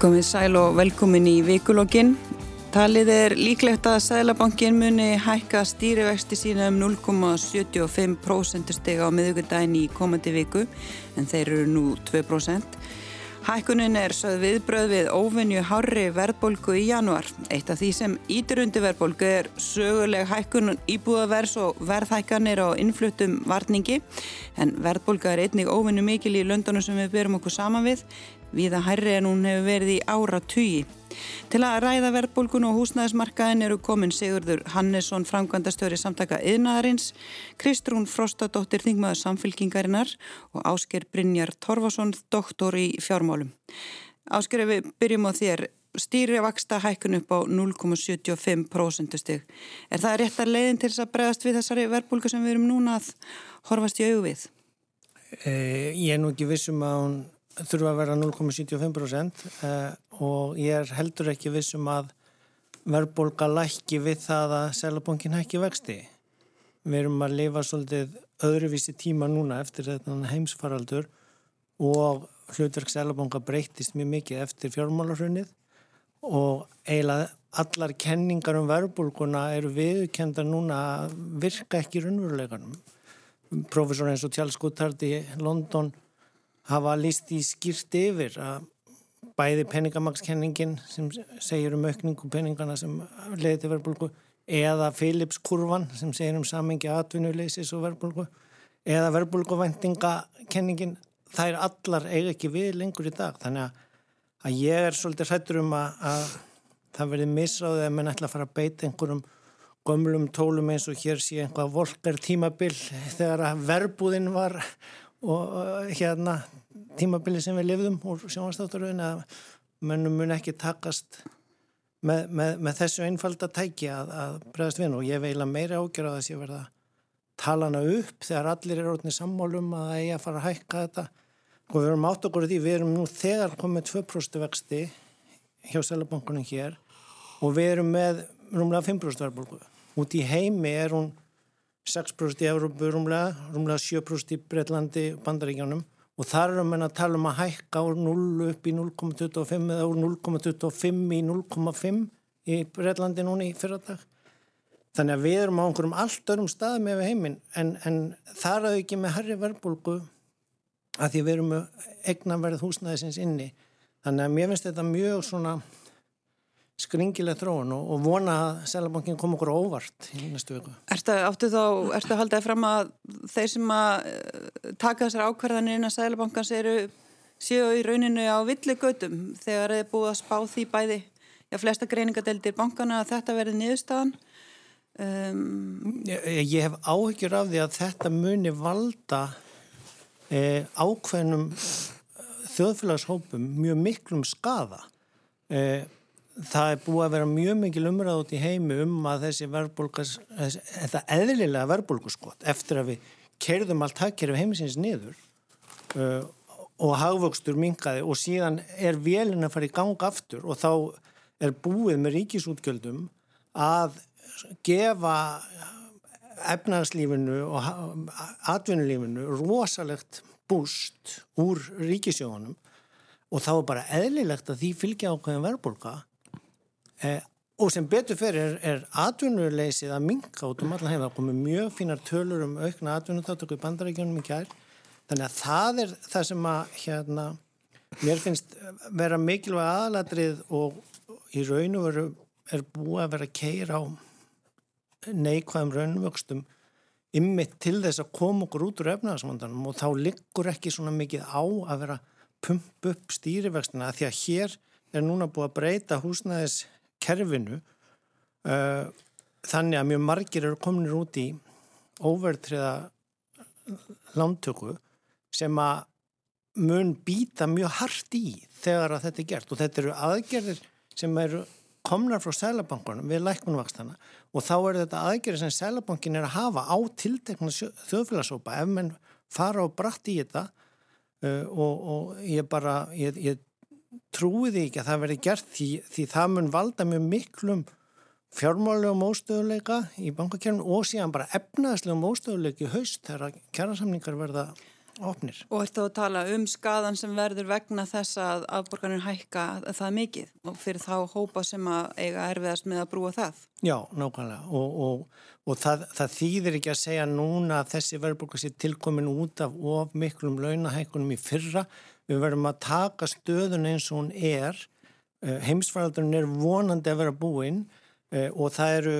Komið sæl og velkomin í vikulokkin. Talið er líklegt að Sælabankin muni hækka stýrivexti sína um 0,75% steg á miðugundaginn í komandi viku en þeir eru nú 2%. Hækkunin er sögð viðbröð við óvinju hári verðbólgu í januar. Eitt af því sem ítur undir verðbólgu er söguleg hækkun íbúðavers og verðhækkanir á innfluttum varningi en verðbólga er einnig óvinju mikil í löndunum sem við byrjum okkur saman við Víða hærri en hún hefur verið í ára tugi. Til að ræða verðbólgun og húsnæðismarkaðin eru komin Sigurður Hannesson, framkvæmdastöri samtaka yðnaðarins, Kristrún Frostadóttir, þingmaður samfylkingarinnar og Ásker Brynjar Torfason, doktor í fjármálum. Ásker, ef við byrjum á þér, stýri vaksta hækkun upp á 0,75% stig. Er það rétt að leiðin til þess að bregðast við þessari verðbólgu sem við erum núna að horfast í augvið? Eh, ég er nú ekki vissum að hún þurfa að vera 0,75% uh, og ég er heldur ekki vissum að verðbólka lækki við það að selabankin hækki vexti. Við erum að lifa svolítið öðruvísi tíma núna eftir þetta heimsfaraldur og hlutverk selabanka breytist mjög mikið eftir fjármálarhrunnið og eiginlega allar kenningar um verðbólkuna eru viðkendar núna að virka ekki raunveruleikanum. Profesor eins og Goodhart í London hafa líst í skýrt yfir að bæði peningamagnskenningin sem segir um aukningu peningana sem leiði til verðbólku eða Philips-kurvan sem segir um samengi atvinnuleysis og verðbólku eða verðbólkuvæntingakenningin það er allar eiga ekki við lengur í dag. Þannig að ég er svolítið hrættur um að, að það verði misráðið að mann ætla að fara að beita einhverjum gömlum tólum eins og hér sé einhvað volkar tímabil þegar að verbúðin var og hérna tímabili sem við lifðum úr sjónastáttaröðin að mönnum mun ekki takast með, með, með þessu einfalda tæki að, að bregðast við og ég veila meira ágjör á þess að ég verða tala hana upp þegar allir eru orðinni sammálum að eigi að fara að hækka þetta. Og við erum átt okkur því við erum nú þegar komið 2% vexti hjá selabankunum hér og við erum með rúmlega 5% verðbólku út í heimi er hún 6% í Európu rúmlega, rúmlega 7% í Breitlandi, Bandaríkjónum og þar erum við að tala um að hækka úr 0 upp í 0,25 eða úr 0,25 í 0,5 í Breitlandi núni í fyrradag. Þannig að við erum á einhverjum allt örum staðum með heiminn en, en þar að ekki með herri verbulgu að því við erum með egnaverð húsnæðisins inni. Þannig að mér finnst þetta mjög svona skringileg þróun og, og vona að Sælabankin kom okkur óvart í næstu viku. Ertu þá, ertu að halda fram að þeir sem að eh, taka þessar ákvarðanir innan Sælabankans eru séu í rauninu á villigautum þegar þeir búið að spá því bæði já, flesta greiningadeldir bankana að þetta verði niðurstaðan um... ég, ég hef áhyggjur af því að þetta muni valda eh, ákveðnum þjóðfélagshópum mjög miklum skada eh, það er búið að vera mjög mikil umræð út í heimi um að þessi verðbólkas, þetta eðlilega verðbólkuskott eftir að við kerðum allt hagkerfi heimisins niður uh, og hagvöxtur minkaði og síðan er velin að fara í gang aftur og þá er búið með ríkisútgjöldum að gefa efnarslífinu og atvinnulífinu rosalegt búst úr ríkisjónum og þá er bara eðlilegt að því fylgja ákveðin verðbólka Eh, og sem betur fyrir er, atvinnuleysið að minka út um allan heim. Það komið mjög fínar tölur um aukna atvinnutátöku í bandarækjunum í kær. Þannig að það er það sem að hérna, mér finnst vera mikilvæg aðladrið og í raun og veru er búið að vera að keira á neikvæðum raunvöxtum ymmit til þess að koma okkur út úr efnaðarsvandanum og þá liggur ekki svona mikið á að vera pump upp stýrivextina því að hér er núna búið að breyta húsnæðis kerfinu uh, þannig að mjög margir eru kominir út í óvertriða lántöku sem að mun býta mjög hart í þegar að þetta er gert. Og þetta eru aðgerðir sem eru komnar frá Sælabankunum við lækmunvakstana og þá er þetta aðgerðir sem Sælabankin er að hafa á tiltekna þjóðfélagsópa ef mann fara og brætt í þetta uh, og, og ég bara ég, ég trúiði ekki að það verði gert því, því það mun valda mjög miklum fjármálegum óstöðuleika í bankakernum og síðan bara efnaðslegum óstöðuleiki haust þegar kjærasamningar verða opnir. Og er þá að tala um skadan sem verður vegna þess að afborgarnir hækka það mikið og fyrir þá hópa sem að eiga erfiðast með að brúa það? Já, nákvæmlega og, og, og það, það þýðir ekki að segja núna að þessi verðbólka sé tilkomin út af of miklum launahækunum í fyrra. Við verðum að taka stöðun eins og hún er. Eh, heimsfæraldurinn er vonandi að vera búinn eh, og það eru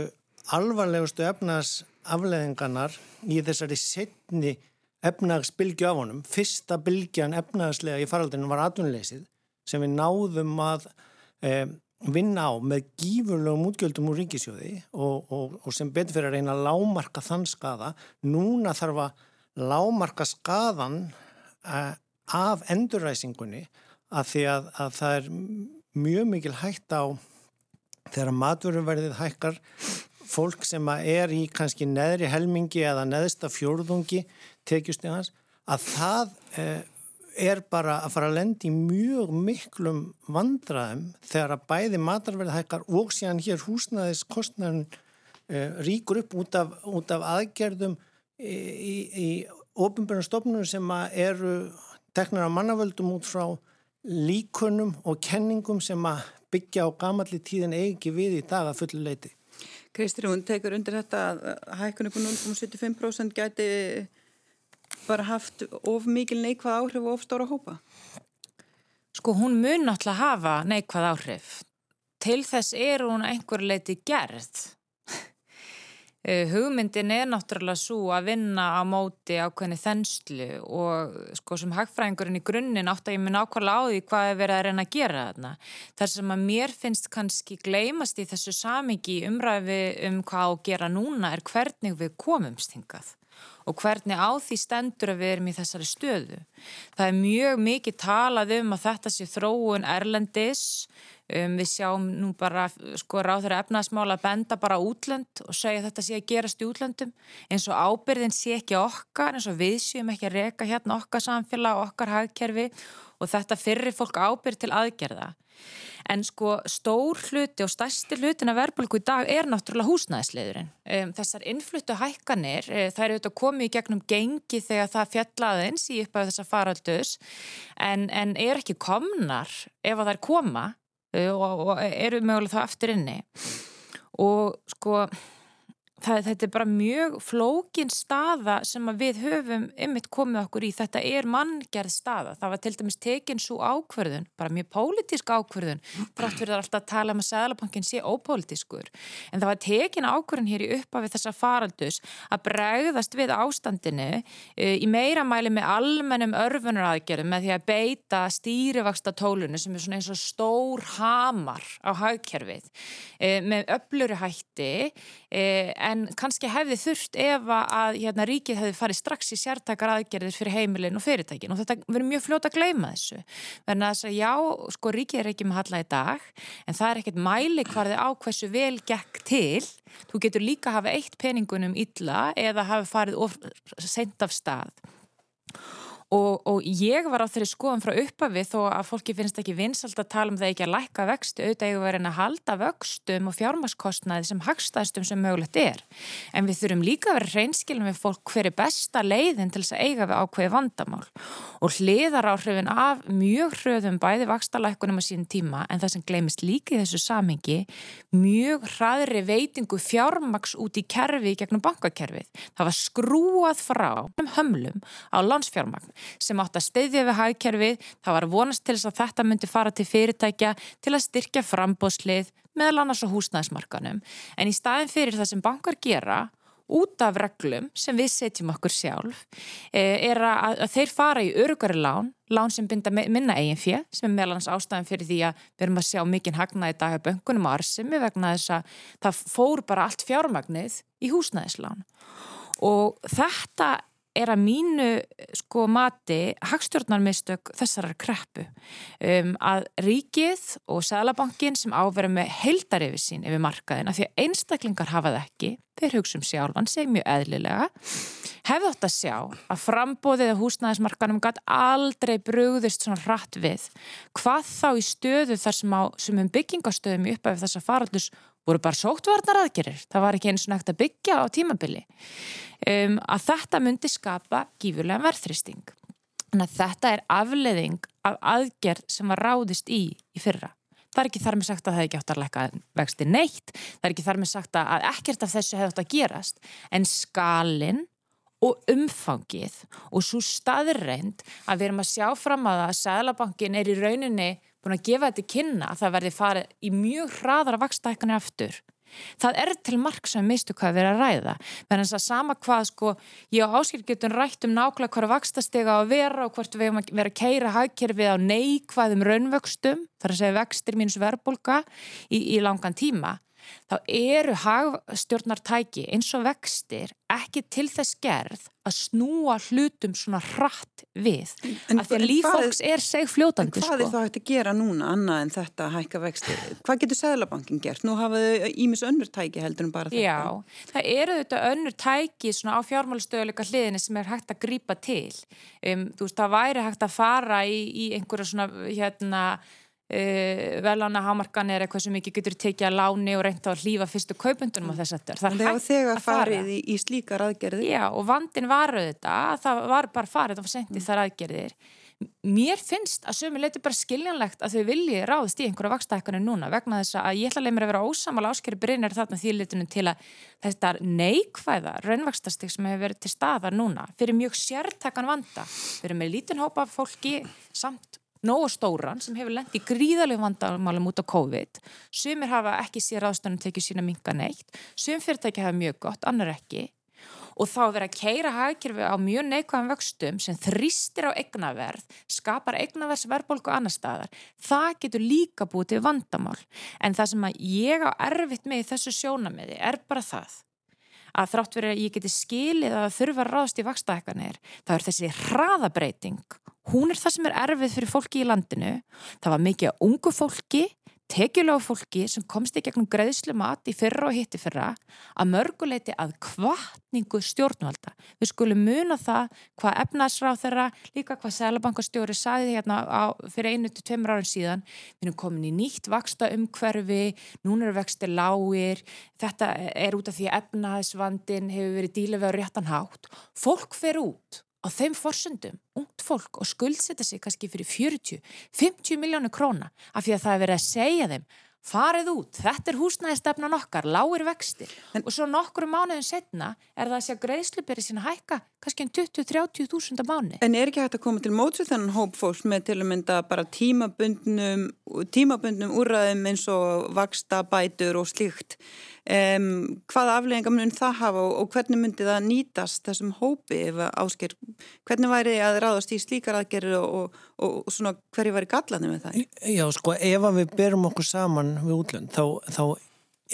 alvarlegustu efnaðs afleðingarnar í þessari setni efnagsbylgju af honum. Fyrsta bylgjan efnagslega í faraldinu var atvinnuleysið sem við náðum að e, vinna á með gífurlegum útgjöldum úr ríkisjóði og, og, og sem betur fyrir að reyna að lámarka þann skada. Núna þarf að lámarka skadan e, af endurræsingunni að því að, að það er mjög mikil hægt á þegar maturverðið hækkar fólk sem er í kannski neðri helmingi eða neðsta fjórðungi tekjustegans að það eh, er bara að fara að lendi mjög miklum vandraðum þegar að bæði matarverði hækkar og síðan hér húsnaðis kostnæðun eh, ríkur upp út af, út af aðgerðum í, í, í ofinbjörnum stofnunum sem eru teknar af mannavöldum út frá líkunum og kenningum sem að byggja á gamalli tíðin eigi við í dag að fullu leiti. Kristrún tekur undir þetta að hækkun upp á 0,75% gæti bara haft of mikil neikvað áhrif og of stóra hópa? Sko hún mun náttúrulega hafa neikvað áhrif. Til þess er hún einhver leiti gerð hugmyndin er náttúrulega svo að vinna á móti ákveðni þenslu og sko sem hagfræðingurinn í grunninn átt að ég mun ákvæmlega á því hvað er verið að reyna að gera þarna. Þar sem að mér finnst kannski gleymast í þessu samingi umræfi um hvað á að gera núna er hvernig við komumst hingað og hvernig á því stendur að við erum í þessari stöðu. Það er mjög mikið talað um að þetta sé þróun erlendis. Um, við sjáum nú bara sko ráður efnaðsmála að benda bara útlönd og segja þetta sé að gerast í útlöndum. Eins og ábyrðin sé ekki okkar eins og við séum ekki að reyka hérna okkar samfélag, okkar hagkerfi. og þetta fyrir fólk ábyrð til aðgerða. En sko stór hluti og stærsti hlutin af verbulgu í dag er náttúrulega húsnæðisleðurinn. Um, þessar innfluttu hækkanir, e, það eru auðvitað komið í gegnum gengi þegar það fjallaðins í uppæðu þessa faraldus en, en er ekki komnar ef að það er koma og, og eru mögulega það aftur inni og sko það, þetta er bara mjög flókin staða sem við höfum ymmit komið okkur í, þetta er manngerð staða, það var til dæmis tekin svo ákverðun, bara mjög pólitísk ákverðun frátt fyrir að alltaf tala um að Sæðalabankin sé ópólitískur. En það var tekin ákverðun hér í uppafið þessa faraldus að bregðast við ástandinu uh, í meira mæli með almennum örfunar aðgerðum með því að beita stýrivaksta tólunu sem er svona eins og stór hamar á hagkerfið uh, með öfluru hætti uh, en kannski hefði þurft ef að hérna, ríkið hefði farið strax í sértakar aðgerðir fyrir heimilin og fyrirtækin. Og þetta verður mjög fljóta að gleima þessu. Verðan að þess að já, sko ríkið er ekki með halla í dag en það er ekkert mæli hvarði á hversu vel gekk til. Þú getur líka að hafa eitt peningunum illa eða hafa farið sent af stað Og, og ég var á þeirri skoðum frá uppafið þó að fólki finnst ekki vinsalt að tala um það ekki að lækka vextu auðvitað ég verið að halda vöxtum og fjármaskostnaði sem hagstæðstum sem mögulegt er. En við þurfum líka að vera hreinskilum við fólk hverju besta leiðin til þess að eiga við ákveði vandamál. Og hliðar áhrifin af mjög hröðum bæði vakstalækkunum á sín tíma en það sem gleimist líka í þessu samingi mjög hraðri veitingu fjármaks út í kerfi gegnum bankakerfið. Það var skrúað frá hömlum á landsfjármagn sem átt að steyðja við hagkerfið. Það var vonast til þess að þetta myndi fara til fyrirtækja til að styrkja frambóðslið meðal annars á húsnæðismarkanum. En í staðin fyrir það sem bankar gera út af reglum sem við setjum okkur sjálf eh, er að, þeir fara í örugari lán, lán sem binda minna eigin fjö, sem er meðlans ástæðan fyrir því að við erum að sjá mikinn hagnaði dag af böngunum og arsimi vegna þess að það fór bara allt fjármagnið í húsnæðislán og þetta er að mínu sko mati hagstjórnarmistök þessarar kreppu. Um, að ríkið og Sælabankin sem áverður með heldar yfir sín yfir markaðina því að einstaklingar hafa það ekki, þeir hugsa um sjálfan seg mjög eðlilega hefðu að sjá að frambóðið að húsnæðismarkanum gæti aldrei brugðist svona hratt við. Hvað þá í stöðu þar sem á sumum byggingastöðum í uppæfið þessa faraldus voru bara sóttvarnar aðgerir, það var ekki eins og nægt að byggja á tímabili. Um, að þetta myndi skapa gífurlega verðþristing Þannig að þetta er afleðing af aðgerð sem var ráðist í í fyrra. Það er ekki þar með sagt að það hefði ekki átt að læka vexti neitt, það er ekki þar með sagt að ekkert af þessu hefði átt að gerast, en skalinn og umfangið og svo staðreind að við erum að sjá fram að að Sælabankin er í rauninni búin að gefa þetta kynna að það verði farið í mjög hraðara vakstækkanir aftur Það er til marg sem mistu hvað við erum að ræða. Verðan þess að sama hvað sko, ég og Áskil getum rætt um nákvæmlega hvað vakstastega á að vera og hvort við erum að vera að keira hagkerfið á neikvæðum raunvöxtum, þar að segja vextir mínus verbolga í, í langan tíma þá eru hagstjórnartæki eins og vextir ekki til þess gerð að snúa hlutum svona hratt við. En, af því að lífólks er seg fljótandi. Hvað sko. er það hægt að gera núna annað en þetta að hækka vextir? Hvað getur Sæðlabankin gert? Nú hafaðu ímis önnur tæki heldur en bara þetta. Já, það eru þetta önnur tæki svona á fjármálustöðuleika hliðinni sem er hægt að grípa til. Um, þú veist, það væri hægt að fara í, í einhverja svona hérna Uh, eh, velána hámarkan er eitthvað sem ekki getur tekið að láni og reynda að hlýfa fyrstu kaupundunum á þess að það er þegar farið í, í slíkar aðgerðir. Já og vandin var auðvitað það var bara farið, var sendið mm. þar aðgerðir. Mér finnst að sömu leiti bara skiljanlegt að þau vilji ráðist í einhverja vakstækkanir núna vegna þess að ég ætla að leið mér að vera ósamal áskeri brinnar þarna því litunum til að þetta neikvæða raunvakstastik sem hefur verið til staða núna fyrir mjög sértakann vanda erum með lítinn hópa fólki samt nógu stóran sem hefur lengt í gríðalegum vandamálum út á COVID. Sumir hafa ekki sér aðstöndum tekið sína minga neitt sum fyrirtæki hafa mjög gott, annar ekki. Og þá verður að keira hagkerfi á mjög neikvæðan vöxtum sem þrýstir á egnaverð, skapar egnaverðsverðbólku annar staðar, það getur líka búið til vandamál. En það sem að ég á erfitt með í þessu sjónamiði er bara það að þrátt verið að ég geti skilið að þurfa að ráðast í vakstahekkanir, þá er þessi hraðabreiting hún er það sem er erfið fyrir fólki í landinu. Það var mikið að ungu fólki, tekjulega fólki sem komst í gegnum greiðslu mat í fyrra og hitti fyrra að mörguleiti að kvartningu stjórnvalda. Við skulum muna það hvað efnaðsráð þeirra, líka hvað Sælabankastjóri saði hérna á, fyrir einu til tveimur árum síðan. Við erum komin í nýtt vaksta umhverfi, núna eru vextir lágir, þetta er út af því að efnaðsvandin hefur verið díla við á réttan hátt. Fólk fer út á þeim forsundum, ungt fólk og skuldsetja sig kannski fyrir 40, 50 miljónu króna af því að það er verið að segja þeim farið út, þetta er húsnæðistefnan okkar lágir vextir. En, og svo nokkru mánuðin setna er það að að greiðsluberi sína hækka kannski en 20-30 þúsunda mánu. En er ekki hægt að koma til mótsu þennan hóp fólks með til að mynda bara tímabundnum tímabundnum úrraðum eins og vaksta bætur og slíkt Um, hvaða afleggingar mun það hafa og, og hvernig myndi það nýtast þessum hópi ef ásker, hvernig væri að ráðast í slíkar aðgerri og, og, og svona hverju væri gallanir með það? Já sko ef við berum okkur saman við útlönd þá, þá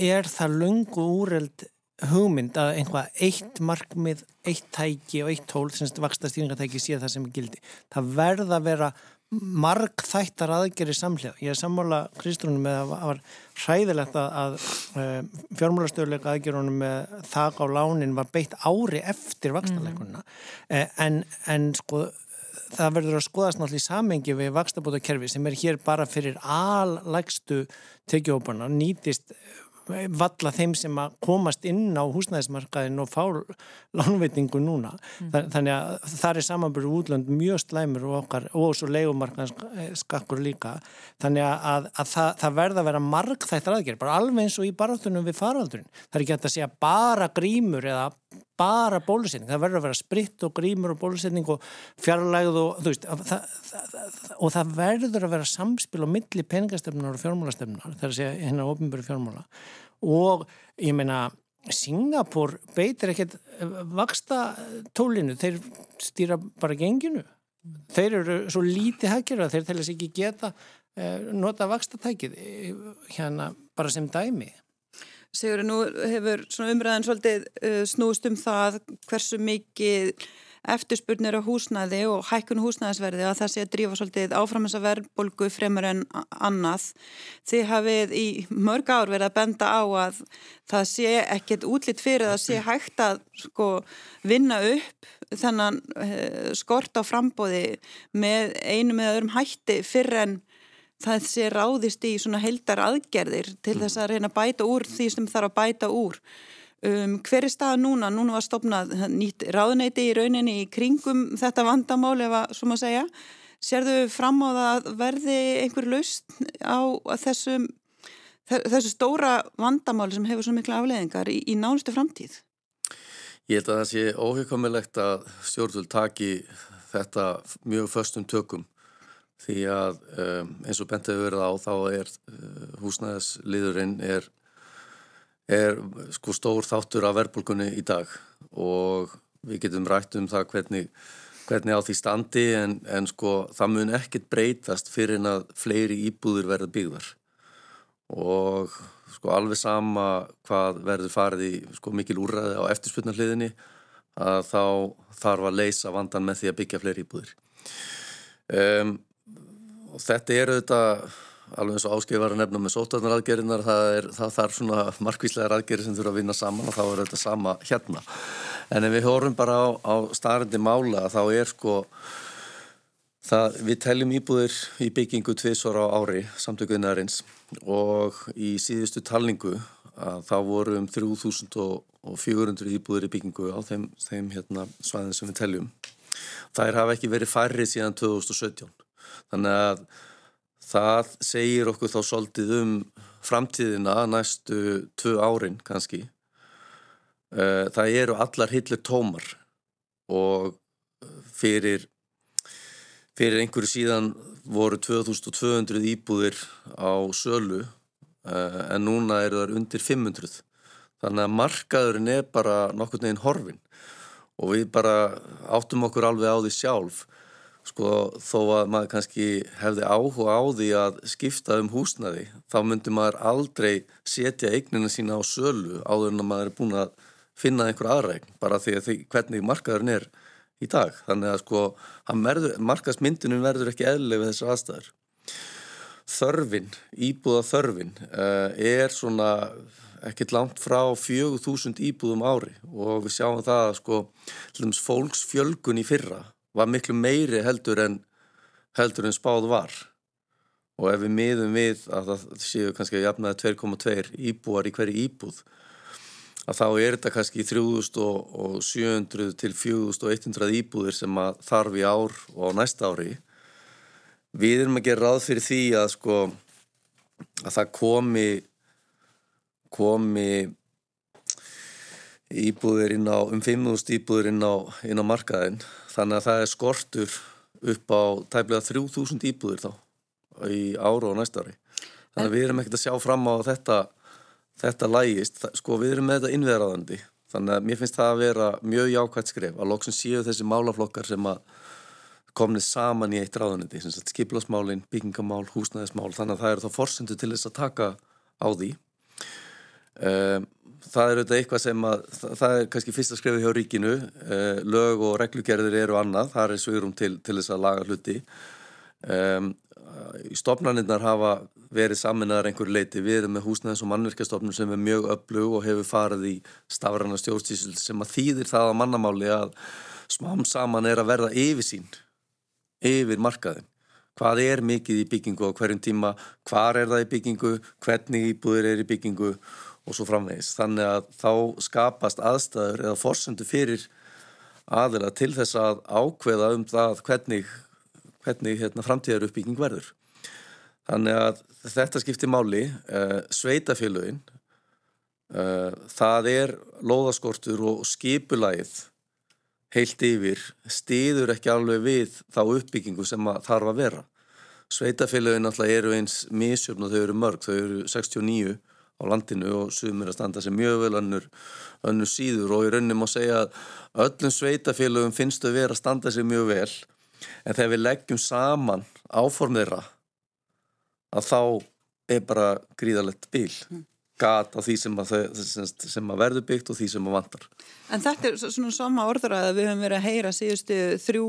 er það lungu úreld hugmynd að einhvað eitt markmið, eitt tæki og eitt tól sem vaksta stýringatæki sé það sem er gildi. Það verða að vera marg þættar aðgerri samlega. Ég er sammála Kristrúnum með að það var hræðilegt að, að uh, fjármálastöðuleika aðgerunum með þak á lánin var beitt ári eftir vakstarleikunna mm. uh, en, en sko það verður að skoðast náttúrulega í samengi við vakstabótakerfi sem er hér bara fyrir allægstu tekjóparna nýtist valla þeim sem að komast inn á húsnæðismarkaðin og fá lánveitingu núna. Mm. Þannig að það er samanbyrju útlönd mjög slæmur og okkar og svo leikumarkaðskakkur líka. Þannig að, að það, það verða að vera margþættar aðgerð, bara alveg eins og í baráttunum við faraldurinn. Það er ekki hægt að segja bara grímur eða bara bólusetning, það verður að vera spritt og grímur og bólusetning og fjarlægð og þú veist, það, það, og það verður að vera samspil á milli peningastefnunar og fjármálastefnunar, það er að segja hérna ofinböru fjármála. Og ég meina Singapur beitir ekkert vaksta tólinu, þeir stýra bara genginu, þeir eru svo lítið hækjara, þeir telast ekki geta eh, nota vaksta tækið eh, hérna bara sem dæmi Sigur, nú hefur umræðan svolítið uh, snúst um það hversu mikið eftirspurnir á húsnæði og hækkun húsnæðisverði að það sé að drífa svolítið áfram þessa verðbolgu fremur en annað. Þið hafið í mörg ár verið að benda á að það sé ekkert útlitt fyrir að sé hægt að sko, vinna upp þennan uh, skort á frambóði með einu með öðrum hætti fyrir en það sé ráðist í svona heldar aðgerðir til þess að reyna að bæta úr því sem þarf að bæta úr Um, hver er staða núna? Núna var stopnað nýtt ráðneiti í rauninni í kringum þetta vandamál ef að, svo maður segja. Serðu fram á það verði einhver laust á þessum, þessu stóra vandamáli sem hefur svo mikla afleðingar í, í nánustu framtíð? Ég held að það sé óhugkomilegt að stjórnvöld taki þetta mjög förstum tökum því að um, eins og bent hefur verið á þá er uh, húsnæðisliðurinn er er sko stór þáttur af verbulgunni í dag. Og við getum rætt um það hvernig, hvernig á því standi en, en sko það mun ekkit breytast fyrir en að fleiri íbúður verða byggðar. Og sko alveg sama hvað verður farið í sko mikil úrræði á eftirsputnarliðinni að þá þarf að leysa vandan með því að byggja fleiri íbúður um, þetta er auðvitað alveg eins og áskil var að nefna með sótarnaraðgerinnar það, það þarf svona markvíslegar aðgeri sem þurfa að vinna saman og þá er þetta sama hérna. En ef við hórum bara á, á starrandi mála þá er sko það, við teljum íbúðir í byggingu tviðsvara á ári samtökuðinarins og í síðustu talningu að þá voru um 3400 íbúðir í byggingu á þeim, þeim hérna, svæðin sem við teljum. Þær hafa ekki verið færri síðan 2017 þannig að Það segir okkur þá svolítið um framtíðina næstu tvö árin kannski. Eh, það eru allar hillir tómar og fyrir, fyrir einhverju síðan voru 2200 íbúðir á sölu eh, en núna eru það undir 500. Þannig að markaðurinn er bara nokkur neginn horfin og við bara áttum okkur alveg á því sjálf sko þó að maður kannski hefði áhuga á því að skipta um húsnaði þá myndi maður aldrei setja eignina sína á sölu áður en að maður er búin að finna einhver aðrækn bara því að því hvernig markaðurinn er í dag. Þannig að sko markaðsmyndunum verður ekki eðlega við þessar aðstæður. Þörfin, íbúða þörfin uh, er svona ekkert langt frá 4000 íbúðum ári og við sjáum það að sko fólksfjölgun í fyrra var miklu meiri heldur en, heldur en spáð var. Og ef við miðum við að það séu kannski að jafnaði 2,2 íbúar í hverju íbúð að þá er þetta kannski 3700 til 4100 íbúðir sem að þarf í ár og á næsta ári. Við erum að gera ráð fyrir því að sko að það komi komi íbúðir inn á um 5.000 íbúðir inn á, inn á markaðin þannig að það er skortur upp á tæplega 3000 íbúðir þá í ára og næsta ári. Þannig að við erum ekkert að sjá fram á þetta þetta lægist, sko við erum með þetta innveðraðandi, þannig að mér finnst það að vera mjög jákvægt skref, að loksin séu þessi málaflokkar sem að komni saman í eitt ráðanindi, skiplasmálin, byggingamál, húsnæðismál. Þannig að það eru þá forsendu til þess að taka á því um, það er auðvitað eitthvað sem að það er kannski fyrsta skrefið hjá ríkinu. Eh, lög og reglugerðir eru annað. Það er svörum til, til þess að laga hluti. Um, stopnaninnar hafa verið saminnaðar einhverju leiti, við erum með húsnæðins og mannverkastofnun sem er mjög öflug og hefur farið í stafrana stjórnstísil sem að þýðir það að mannamáli að smám saman er að verða yfir sín yfir markaðin hvað er mikið í byggingu á hverjum tíma, hvað er það í byggingu? Hvernig íbúðir er í byggingu og svo framvegis. Þannig að þá skapast aðstæður eða forsendu fyrir aðila til þess að ákveða um það hvernig, hvernig hérna, framtíðar uppbygging verður. Þannig að þetta skiptir máli, uh, sveitafélögin, uh, það er loðaskortur og skipulæð heilt yfir, stýður ekki alveg við þá uppbyggingu sem þarf að vera. Sveitafélögin alltaf eru eins misjöfn og þau eru mörg, þau eru 69 á landinu og sumir að standa sem mjög vel önnur, önnur síður. Og í rauninni má segja að öllum sveitafélögum finnst þau verið að standa sig mjög vel. En þegar við leggjum saman áform þeirra að þá er bara gríðalegt bíl mm gat á því sem að, sem að verður byggt og því sem að vantar. En þetta er svona sama orður að við höfum verið að heyra síðustu þrjú,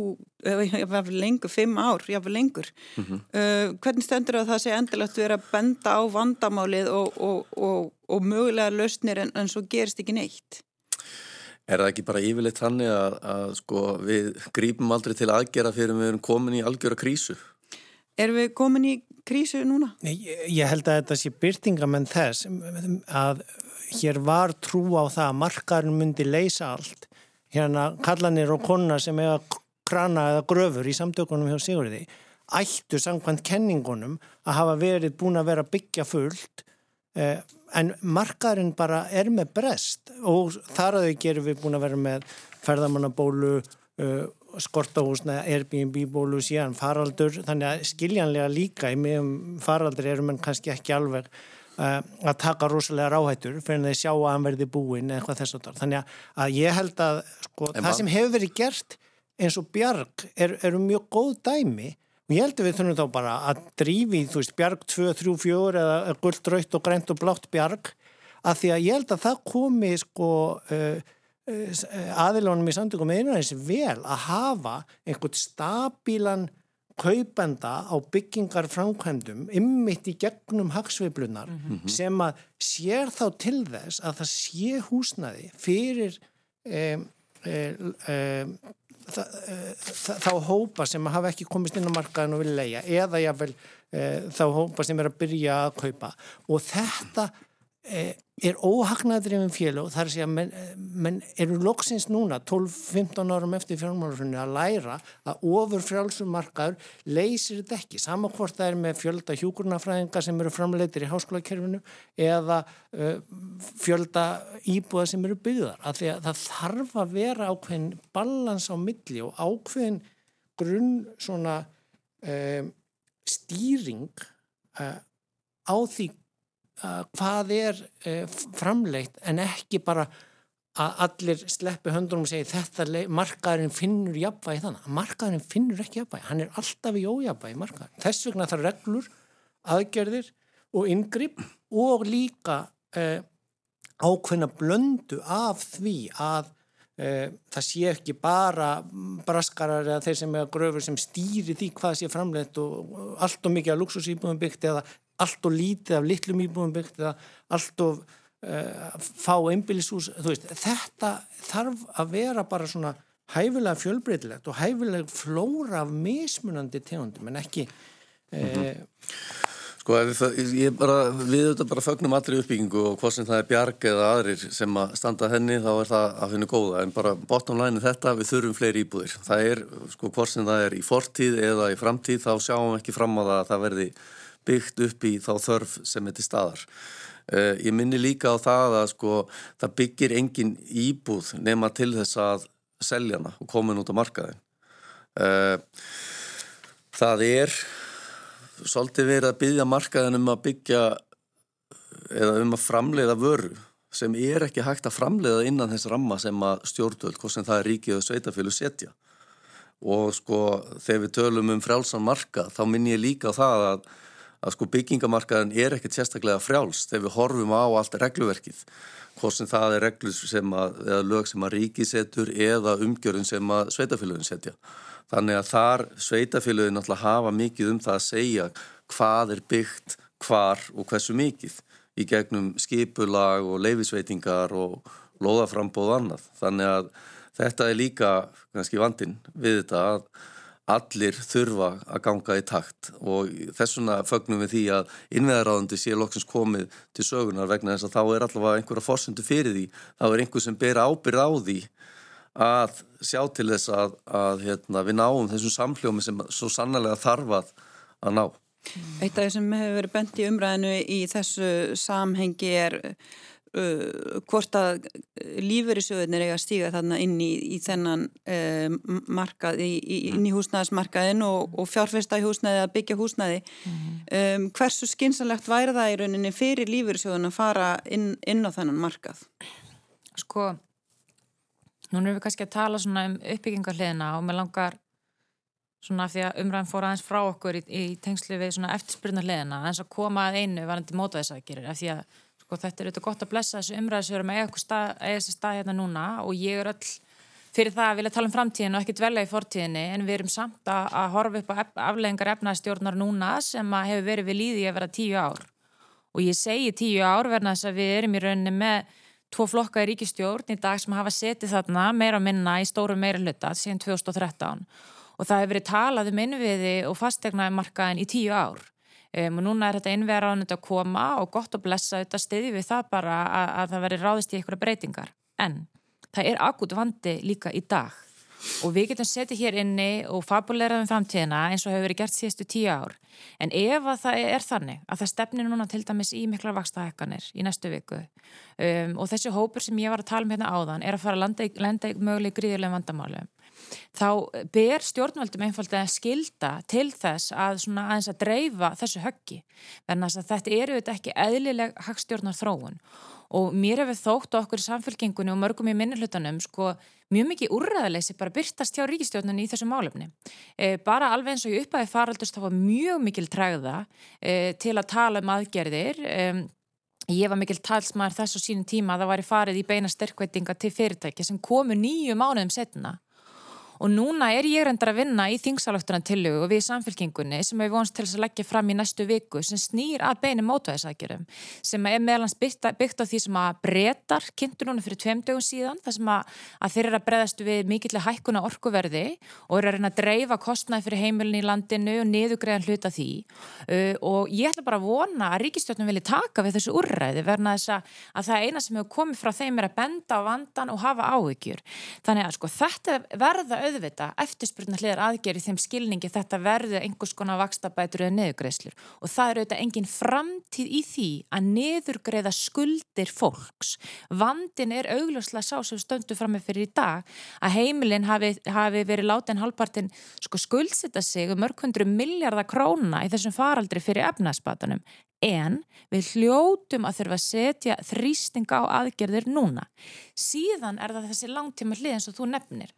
jáfnveg lengur, fimm ár, jáfnveg lengur. Mm -hmm. uh, hvernig stendur að það sé endilegt verið að benda á vandamálið og, og, og, og mögulega lausnir en, en svo gerist ekki neitt? Er það ekki bara yfirleitt þannig að, að sko, við grípum aldrei til aðgera fyrir við erum komin í algjöra krísu? Erum við komin í krísu núna? Ég, ég held að þetta sé byrtingamenn þess að hér var trú á það að markarinn myndi leysa allt. Hérna kallanir og konar sem eiga krana eða gröfur í samtökunum hjá Sigurði ættu samkvæmt kenningunum að hafa verið búin að vera byggja fullt eh, en markarinn bara er með brest og þar að þau gerum við búin að vera með ferðamannabólu, uh, skortahúsna, Airbnb-bólu síðan faraldur, þannig að skiljanlega líka í miðum faraldur erum en kannski ekki alveg uh, að taka rosalega ráhættur fyrir að þeir sjá að hann verði búin eða eitthvað þess að það. Þannig að ég held að sko, það sem hefur verið gert eins og bjarg er, eru mjög góð dæmi og ég held að við þurfum þá bara að drífi, þú veist, bjarg 2, 3, 4 eða gullt, raut og grænt og blátt bjarg að því að ég held að það komi sko uh, aðilónum í samtökum einhverjans vel að hafa einhvern stabílan kaupenda á byggingar framkvæmdum ymmitt í gegnum hagsveiflunar mm -hmm. sem að sér þá til þess að það sé húsnaði fyrir um, um, um, þá hópa sem hafa ekki komist inn á markaðin og vilja leia eða jáfnvel þá hópa sem er að byrja að kaupa og þetta er óhagnaðrifin félag og það er að menn, menn eru loksins núna 12-15 árum eftir fjármálurfunni að læra að ofur frjálsumarkaður leysir þetta ekki. Saman hvort það er með fjölda hjúkurnafræðinga sem eru framleitir í háskólakerfinu eða uh, fjölda íbúða sem eru byggðar. Að að það þarf að vera ákveðin balans á milli og ákveðin grunn svona um, stýring uh, á því hvað er framleitt en ekki bara að allir sleppi höndunum og segi þetta markaðurinn finnur jafnvægi þannig að markaðurinn finnur ekki jafnvægi. Hann er alltaf í ójafnvægi markaðurinn þess vegna þarf reglur, aðgerðir og yngripp og líka eh, ákveðna blöndu af því að eh, það sé ekki bara braskarar eða þeir sem er gröfur sem stýri því hvað sé framleitt og allt og mikið að luxusýbúðum byggt eða allt og lítið af litlum íbúðum byggt eða allt og uh, fá einbílisús, þú veist, þetta þarf að vera bara svona hæfilega fjölbreytilegt og hæfilega flóra af mismunandi tegundum en ekki mm -hmm. Sko, ég bara, við auðvitað bara fögnum allir uppbyggingu og hvað sem það er bjarg eða aðrir sem að standa henni þá er það að finna góða en bara bottom line þetta, við þurfum fleiri íbúðir það er, sko, hvað sem það er í fortíð eða í framtíð þá sjáum við ekki fram á það að það verði byggt upp í þá þörf sem er til staðar. Uh, ég minni líka á það að sko það byggir engin íbúð nema til þess að selja hana og koma henn út á markaðin. Uh, það er svolítið verið að byggja markaðin um að byggja eða um að framleiða vöru sem er ekki hægt að framleiða innan þess ramma sem að stjórnvöld, hvort sem það er ríkið og sveitafélag setja. Og sko þegar við tölum um frjálsan marka þá minn ég líka það að að sko byggingamarkaðin er ekkert sérstaklega frjáls þegar við horfum á allt regluverkið hvort sem það er reglur sem að, eða lög sem að ríki setur eða umgjörun sem að sveitafélagin setja. Þannig að þar sveitafélagin náttúrulega hafa mikið um það að segja hvað er byggt, hvar og hversu mikið í gegnum skipulag og leifisveitingar og loðaframbóð og annað. Þannig að þetta er líka kannski vandin við þetta að allir þurfa að ganga í takt og þessuna fögnum við því að innveðaráðandi sé loksins komið til sögunar vegna þess að þá er allavega einhverja fórsendu fyrir því, þá er einhver sem ber ábyrð á því að sjá til þess að, að hérna, við náum þessum samfljómi sem svo sannlega þarfað að ná. Eitt af því sem hefur verið bent í umræðinu í þessu samhengi er uh, hvort að lífeyrisjóðinir eiga að stíga þarna inn í, í þennan uh, markað, í, inn í húsnæðismarkaðin og, og fjárfesta í húsnæði að byggja húsnæði mm. um, hversu skinsanlegt væri það í rauninni fyrir lífeyrisjóðin að fara inn, inn á þennan markað? Sko núna erum við kannski að tala svona um uppbyggingarliðina og með langar svona því að umræðin fór aðeins frá okkur í, í tengslu við svona eftirspyrnarliðina aðeins að koma að einu varandi mótaðisækjurir af því að sko þetta er auðvitað gott að blessa þessu umræðisverum að eiga þessi stað hérna núna og ég er öll fyrir það að vilja tala um framtíðinu og ekki dvelja í fortíðinu en við erum samt að, að horfa upp á afleggingar efnaðstjórnar núna sem hefur verið við líði að vera tíu ár. Og ég segi tíu ár verna þess að við erum í rauninni með tvo flokka í ríkistjórn í dag sem hafa setið þarna meira og minna í stóru meira hluta síðan 2013 og það hefur verið talað um innviði og fastegnaði markaðin í tíu ár Um, og núna er þetta einverja ánund að koma og gott að blessa þetta stiði við það bara að, að það veri ráðist í einhverja breytingar. En það er akut vandi líka í dag og við getum setið hér inni og fabuleraðum framtíðina eins og hefur verið gert síðustu tíu ár en ef að það er þannig að það stefnir núna til dæmis í miklar vakstahekkanir í næstu viku um, og þessi hópur sem ég var að tala um hérna áðan er að fara að landa, landa í möguleg gríðilegum vandamálum þá ber stjórnvöldum einfaldi að skilda til þess að svona aðeins að dreifa þessu höggi. En þetta eru þetta ekki eðlileg hagstjórnar þróun og mér hefur þótt okkur í samfélkingunni og mörgum í minnulutanum sko mjög mikið úrræðaleysi bara byrtast hjá ríkistjórnunni í þessu málefni. E, bara alveg eins og í uppæði faraldust þá var mjög mikil træða e, til að tala um aðgerðir. E, Ég var mikil talsmaður þess á sínum tíma að það væri farið í beina sterkveitinga til fyrirtæki sem komu nýju mánuðum setna og núna er ég reyndar að vinna í þingsalöktunan tillögu og við samfélkingunni sem við vonast til að leggja fram í næstu viku sem snýr að beinu mótvæðisækjurum sem er meðlans byggt, byggt á því sem að breytar kynntur núna fyrir tveim dögum síðan þar sem að, að þeir eru að breyðast við mikillega hækkuna orkuverði og eru að reyna að dreifa kostnaði fyrir heimilin í landinu og niðugreiðan hluta því. Uh, og ég ætla bara að vona að ríkistjóknum vilja taka við þessu úrræði verna þess að, að það eina sem hefur komið frá þeim er að benda á vandan og hafa áhyggjur. Þannig að sko þetta verða auðvita eftirspurnar hliðar aðgeri þeim skilningi þetta verður einhvers konar vakstabætur eða neðugreislur og það eru auðvitað engin framtíð í því að neðurgreiða skuldir fólks. Vandin er augljóslega sá sem stöndu fram með fyrir í dag að heimilin hafi, hafi verið látin halvpartin sko skuldsita sig um mörg hundru miljardar króna í þessum faraldri fyrir efnaðspatanum en við hljótum að þurfa að setja þrýstinga á aðgerðir núna. Síðan er það þessi langtíma hlið eins og þú nefnir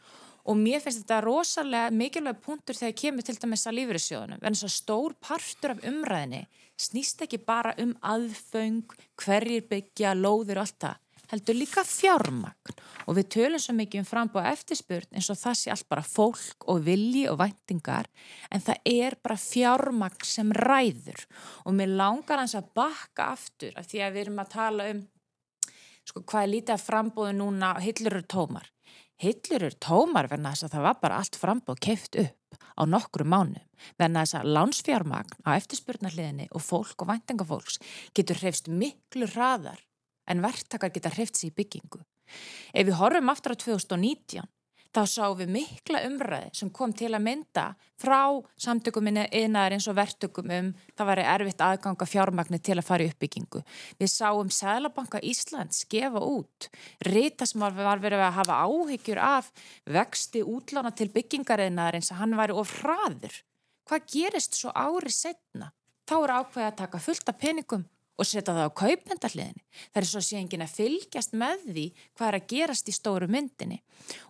og mér finnst þetta rosalega mikilvæg punktur þegar kemur til dæmis að lífeyrissjóðunum. En þess að stór partur af umræðinni snýst ekki bara um aðföng, hverjir byggja, lóðir og allt það, heldur líka fjármagn. Og við tölum svo mikið um frambóða eftirspurn eins og það sé allt bara fólk og vilji og væntingar en það er bara fjármagn sem ræður. Og mér langar hans að bakka aftur af því að við erum að tala um sko hvað er lítið að frambóðu núna hillur eru tómar Hillur eru tómar verna þess að það var bara allt frambóð keift upp á nokkru mánu verna þess að lánsfjármagn á eftirspurnarliðinni og fólk og væntingafólks getur hrefst miklu hraðar en verktakar geta hreft sér í byggingu. Ef við horfum aftur á 2019 þá sáum við mikla umræði sem kom til að mynda frá samtökuminni einaðar eins og vertökum um það var erfitt aðganga fjármagnir til að fara í uppbyggingu. Við sáum Sælabanka Íslands gefa út rita sem var verið að hafa áhyggjur af vexti útlána til byggingareinaðar eins að hann væri of hraður. Hvað gerist svo árið setna? Þá er ákveði að taka fullt af peningum og setja það á kaupendahliðinni. Það er svo að sé engin að fylgjast með því hvað er að gerast í stóru myndinni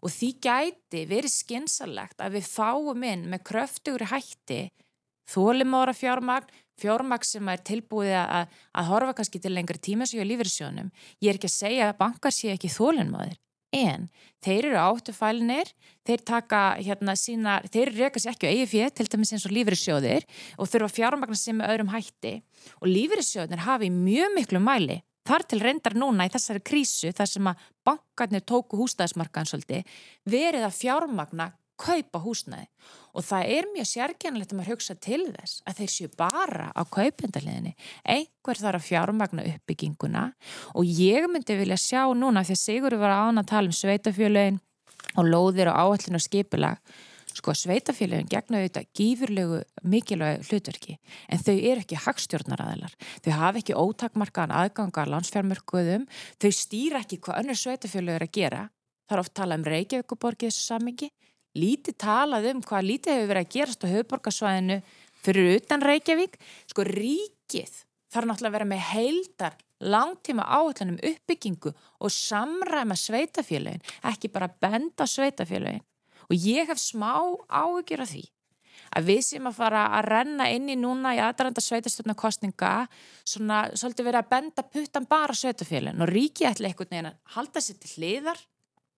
og því gæti verið skinsalegt að við fáum inn með kröftugri hætti þólimóra fjármagn, fjármagn sem er tilbúið að, að horfa kannski til lengri tíma sem ég er lífyrirsjónum. Ég er ekki að segja að bankar sé ekki þólinmaður en þeir eru áttufælinir, þeir taka hérna sína, þeir reyka sér ekki á eigi fér, til dæmis eins og lífeyrissjóðir og þurfa fjármagnar sem með öðrum hætti. Og lífeyrissjóðinir hafi mjög miklu mæli þar til reyndar núna í þessari krísu þar sem að bankarnir tóku húsnæðismarkaðan svolítið verið að fjármagna kaupa húsnæði. Og það er mjög sérkjænilegt að maður hugsa til þess að þeir séu bara á kaupendaliðinni einhver þarf að fjármagna uppbygginguna. Og ég myndi vilja sjá núna því að Sigurður var án að tala um sveitafjöluðin og lóðir og áallin og skipilag sko sveitafjöluðin gegna auðvitað gífurlegu mikilvæg hlutverki en þau eru ekki hagstjórnaræðilar þau hafa ekki ótakmarkaðan aðgangar landsfjármörkuðum, þau stýra ekki hvað önnur sveitafjölu er að gera. Það er oft talað um Reykjavíkuborgið þessu samingi lítið talað um hvað lítið hefur verið að gerast á höfuborgarsvæðinu fyrir utan Reykjavík. Sko ríkið þarf náttúrulega að vera með heildar langtíma áhaldunum uppbyggingu og samræma sveitafélagin ekki bara benda sveitafélagin og ég hef smá áhugjur af því að við sem að fara að renna inn í núna í aðranda sveitastöfnarkostninga svona svolítið verið að benda puttan bara sveitafélagin og ríkið ætla einhvern veginn að halda sér til hliðar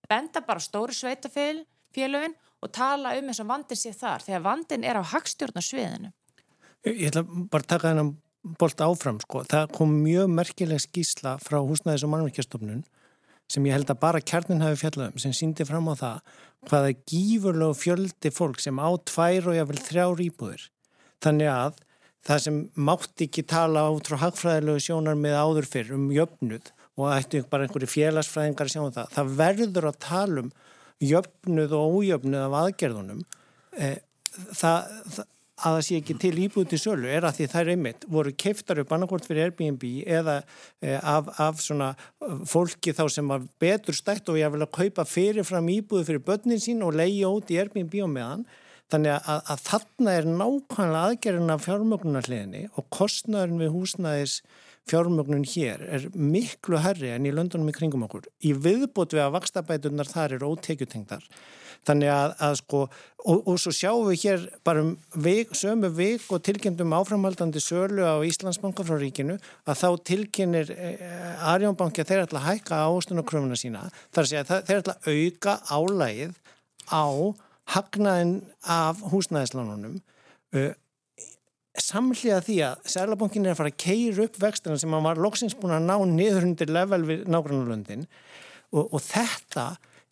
benda bara stóru sveitafélagin félögin og tala um eins og vandin sé þar þegar vandin er á hagstjórnarsviðinu. Ég ætla bara að taka þennan bolt áfram sko. Það kom mjög merkileg skísla frá húsnæðis og mannverkjastofnun sem ég held að bara kjarnin hafi fjallað um sem síndi fram á það hvaða gífurlegu fjöldi fólk sem á tvær og jáfnvel þrjár íbúðir. Þannig að það sem mátti ekki tala út frá hagfræðilegu sjónar með áður fyrr um jöfnuð og ættu bara einhverju félagsfræðingar að sjá um það. Það verður að tala um jöfnuð og ójöfnuð af aðgerðunum. Eh, það, það, að það sé ekki til íbúið til sölu er að því er einmitt voru keiftar upp annarkort fyrir Airbnb eða eh, af, af svona fólki þá sem var betur stætt og ég vil að kaupa fyrirfram íbúið fyrir börnin sín og leiði út í Airbnb og meðan Þannig að, að þarna er nákvæmlega aðgerðin af fjármögnunarliðinni og kostnæðurinn við húsnæðis fjármögnun hér er miklu herri en í löndunum í kringum okkur. Í viðbót við að vakstabætunar þar eru ótekjutengdar. Þannig að, að sko, og, og svo sjáum við hér bara um vik, sömu vik og tilkynntum áframhaldandi sölu á Íslandsbanka frá ríkinu að þá tilkynir eh, Arjónbanki að þeir ætla að hækka ástunarkröfuna sína. Þar sé að þeir ætla að auka álægið á hagnaðin af húsnæðislánunum uh, samlega því að Særlabankin er að fara að keira upp vextina sem hann var loksins búin að ná niður undir level við nágrannulöndin og, og þetta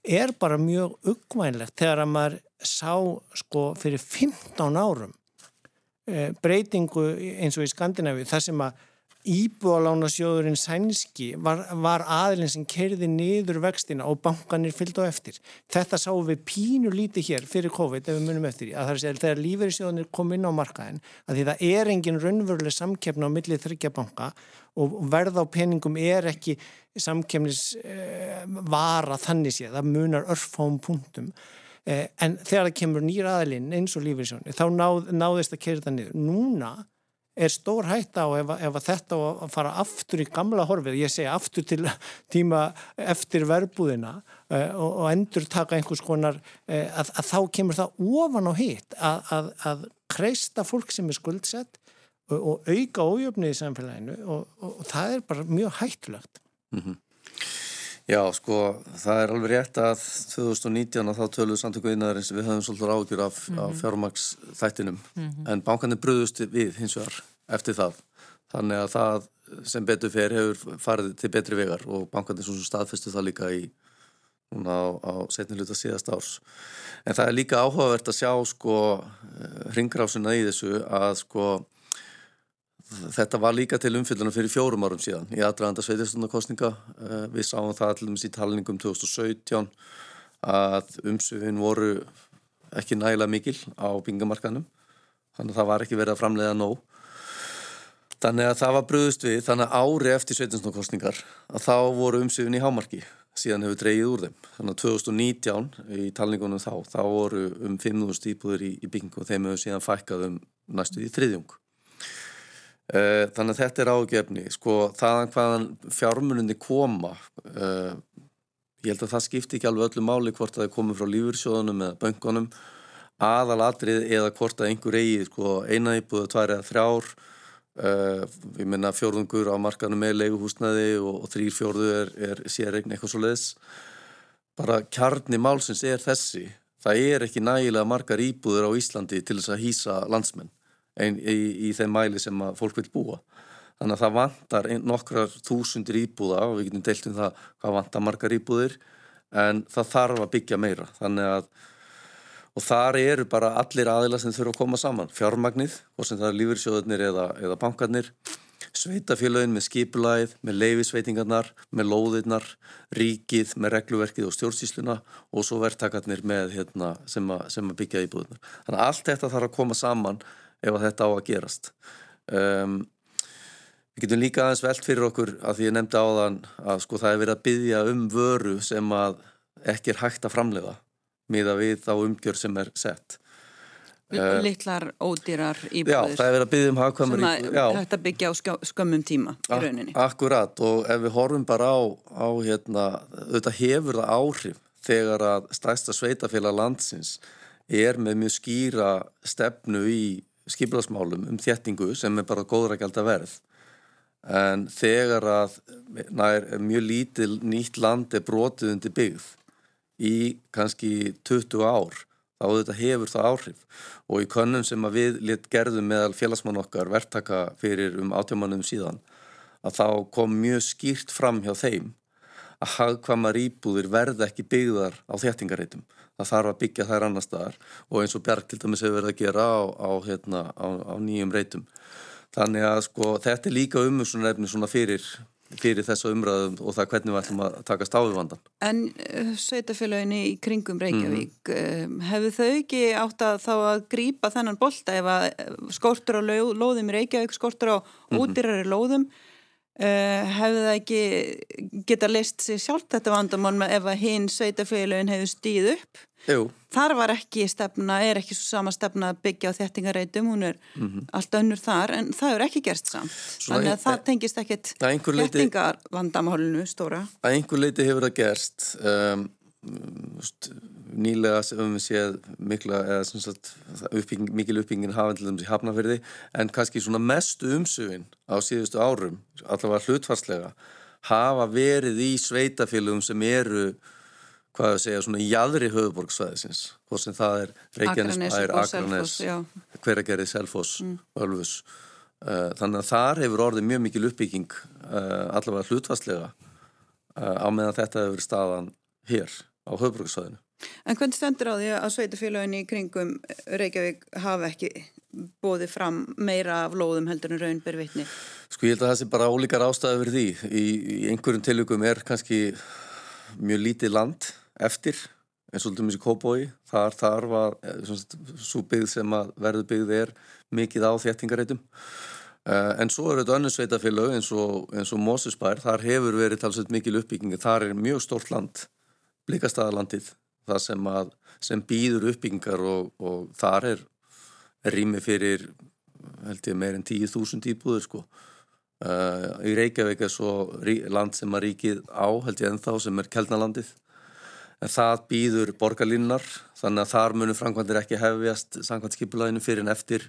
er bara mjög uggvænlegt þegar að maður sá sko fyrir 15 árum uh, breytingu eins og í Skandinavíu þar sem að Íbúalánasjóðurinn sænski var, var aðilinn sem kerði niður vextina og bankanir fylgd á eftir. Þetta sáum við pínu líti hér fyrir COVID ef við munum eftir. Að það er að þegar lífeyrissjóðunir kom inn á markaðin að því það er engin raunveruleg samkefna á millið þryggja banka og verð á peningum er ekki samkefnis eh, þannig séð. Það munar örfám punktum. Eh, en þegar það kemur nýra aðilinn eins og lífeyrissjóðunir þá náð, náðist að kerða niður. Núna er stór hætta á ef, ef þetta að fara aftur í gamla horfið, ég segi aftur til tíma eftir verbúðina uh, og, og endur taka einhvers konar uh, að, að þá kemur það ofan á hitt að, að, að kreista fólk sem er skuldsett og, og auka ójöfnið í samfélaginu og, og það er bara mjög hættulegt. Mm -hmm. Já, sko, það er alveg rétt að 2019 að þá töluðu samtöku einnaðarins við höfum svolítið ágjur af, mm -hmm. af fjármagsþættinum mm -hmm. en bankanir bröðust við hins vegar eftir það. Þannig að það sem betur fer hefur farið til betri vegar og bankanir svo staðfestu það líka í núna á, á setniluta síðast árs. En það er líka áhugavert að sjá sko hringrásuna í þessu að sko Þetta var líka til umfyllunum fyrir fjórum árum síðan í aðdraðanda sveitistunarkostninga. Eh, við sáum það allir í talningum 2017 að umsöfin voru ekki nægilega mikil á bingamarkanum. Þannig að það var ekki verið að framlega nóg. Þannig að það var bröðust við, þannig að ári eftir sveitistunarkostningar að þá voru umsöfin í hámarki. Síðan hefur dreyið úr þeim. Þannig að 2019 í talningunum þá, þá voru um 5.000 íbúður í, í bingu og þeim hefur síðan fækkað um næstu í þriðjung. Eh, þannig að þetta er ágefni sko þaðan hvaðan fjármunni koma uh, ég held að það skipti ekki alveg öllu máli hvort að það komi frá lífursjóðunum eða böngunum aðalatrið eða hvort að einhver eigi sko, eina íbúðu, tvær eða þrjár. Uh, ég menna fjórðungur á markanum með leiguhúsnaði og, og þrýr fjórðu er, er sérregn eitthvað svo leiðis bara kjarni málsins er þessi. Það er ekki nægilega margar íbúður á Íslandi til þess að hýsa landsmenn ein, í, í þeim mæli sem fólk vil búa. Þannig að það vantar nokkrar þúsundir íbúða og við getum deilt um það hvað vantar margar íbúðir en það þarf að byggja meira. Þannig að og þar eru bara allir aðila sem þurfa að koma saman. Fjármagnið, og sem það er lífyrsjóðunir eða, eða bankarnir, sveitafélagin með skipulæð, með leifisveitingarnar, með lóðirnar, ríkið með regluverkið og stjórnsísluna og svo verktakarnir með hérna, sem, að, sem að byggja íbúðunar. Þannig að allt þetta þarf að koma saman ef að þetta á að gerast. Um, við getum líka aðeins velt fyrir okkur að því ég nefndi á þann að sko það er verið að byggja um vöru sem að ekki er hægt að framlega miða við þá umgjör sem er sett. Uh, Littlar ódýrar íbúðir Já, það er verið að byggja um hagkvæmur íbúðir Þetta byggja á skömmum tíma í rauninni. Akkurat og ef við horfum bara á, á hérna, þetta hefur það áhrif þegar að stæsta sveitafélag landsins er með mjög skýra stefnu í skipilagsmálum um þjettingu sem er bara góðra gælda verð en þegar að nær, mjög lítil nýtt land er brotið undir byggð í kannski 20 ár þá þetta hefur það áhrif og í könnum sem við lit gerðum meðal félagsmann okkar verktaka fyrir um átjámanum síðan að þá kom mjög skýrt fram hjá þeim að hagkvamar íbúðir verð ekki byggðar á þjættingareitum. Það þarf að byggja þær annar staðar og eins og Bjark til dæmis hefur verið að gera á, á, hérna, á, á nýjum reitum. Þannig að sko þetta er líka umhersunarefni svona fyrir fyrir þessu umræðum og það hvernig við ætlum að taka stáðuvandan. En uh, sveitafélaginu í kringum Reykjavík, mm. uh, hefðu þau ekki átt að þá að grýpa þennan bolta ef að eh, skortur á lóðum í Reykjavík, skortur á mm -hmm. útýrari lóðum, uh, hefðu það ekki geta list sér sjálf þetta vandamál ef að hinn sveitafélagin hefðu stíð upp? Jú. Þar var ekki stefna, er ekki svo sama stefna að byggja á þettingareitum, hún er mm -hmm. allt önnur þar, en það er ekki gerst samt. Svona Þannig að það tengist ekkit þettingarvandamálinu stóra. Að einhver leiti hefur það gerst, um, nýlega sem við séð mikla, eða sagt, uppbygging, mikil uppbyggingin hafandilum í hafnafyrði, en kannski svona mestu umsöfin á síðustu árum, allavega hlutfarslega, hafa verið í sveitafélagum sem eru hvað að segja, svona jæðri höfuborgsvæðisins, hvort sem það er Reykjanesbær, Akranes, Hveragerði, Selfoss, mm. Ölfus. Uh, þannig að þar hefur orðið mjög mikil uppbygging uh, allavega hlutfastlega uh, á meðan þetta hefur staðan hér á höfuborgsvæðinu. En hvernig stendur á því að sveitufélagin í kringum Reykjavík hafa ekki bóðið fram meira af lóðum heldur en raunber vitni? Sko ég held að það sé bara ólíkar ástæði verið því. Í, í einhverjum tilugum er kannski mjög lítið land eftir eins og alltaf mjög kópói þar, þar var eh, svo byggð sem að verðu byggð er mikið á þéttingareitum uh, en svo er þetta önnu sveitafélög eins og, og Mósusbær, þar hefur verið talsveit mikil uppbyggingi, þar er mjög stórt land blikastæðalandið það sem, að, sem býður uppbyggingar og, og þar er rými fyrir held ég meirinn 10.000 íbúður sko. Uh, í Reykjavík er svo land sem að ríkið á held ég ennþá sem er Kelnalandið en það býður borgarlínunar þannig að þar munum framkvæmdir ekki hefjast samkvæmdskipulæðinu fyrir en eftir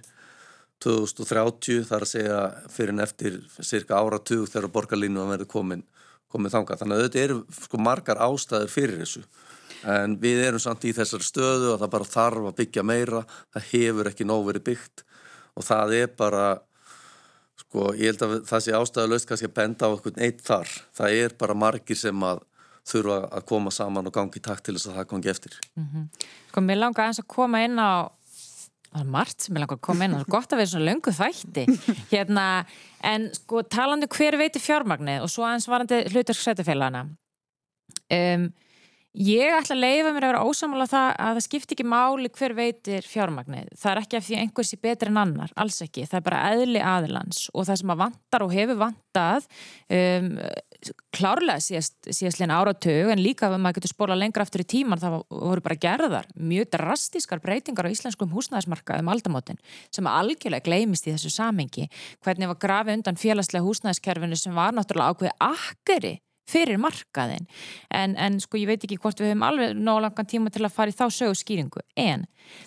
2030 þar að segja fyrir en eftir cirka áratug þegar borgarlínu að verði komin, komin þanga. Þannig að þetta eru sko margar ástæður fyrir þessu en við erum samt í þessar stöðu að það bara þarf að byggja meira, það hefur ekki nóg verið byggt og það er bara sko ég held að það sé ástæðulegst kannski að benda á eitthvað eitt þar. Það er bara margir sem að þurfa að koma saman og gangi takt til þess að það gangi eftir. Mm -hmm. Sko, mér langar eins að koma inn á það er margt sem ég langar að koma inn það er gott að vera svona löngu þætti hérna, en sko talandi um hver veiti fjármagnið og svo aðeins varandi hlutarskrætufélagana um Ég ætla að leifa mér að vera ósamála það að það skipti ekki máli hver veitir fjármagnið. Það er ekki af því einhversi betur en annar, alls ekki. Það er bara eðli aðilans og það sem að vantar og hefur vantað um, klárlega síðast, síðast lína áratug en líka ef maður getur spóla lengra aftur í tíman það voru bara gerðar mjög drastískar breytingar á íslenskum húsnæðismarkaðum aldamótin sem algjörlega gleimist í þessu samengi. Hvernig var grafið undan félagslega húsnæðiskerfinu sem var náttúrulega ákveði akkeri fyrir markaðin en, en sko ég veit ekki hvort við höfum alveg nálangan tíma til að fara í þá sögu skýringu en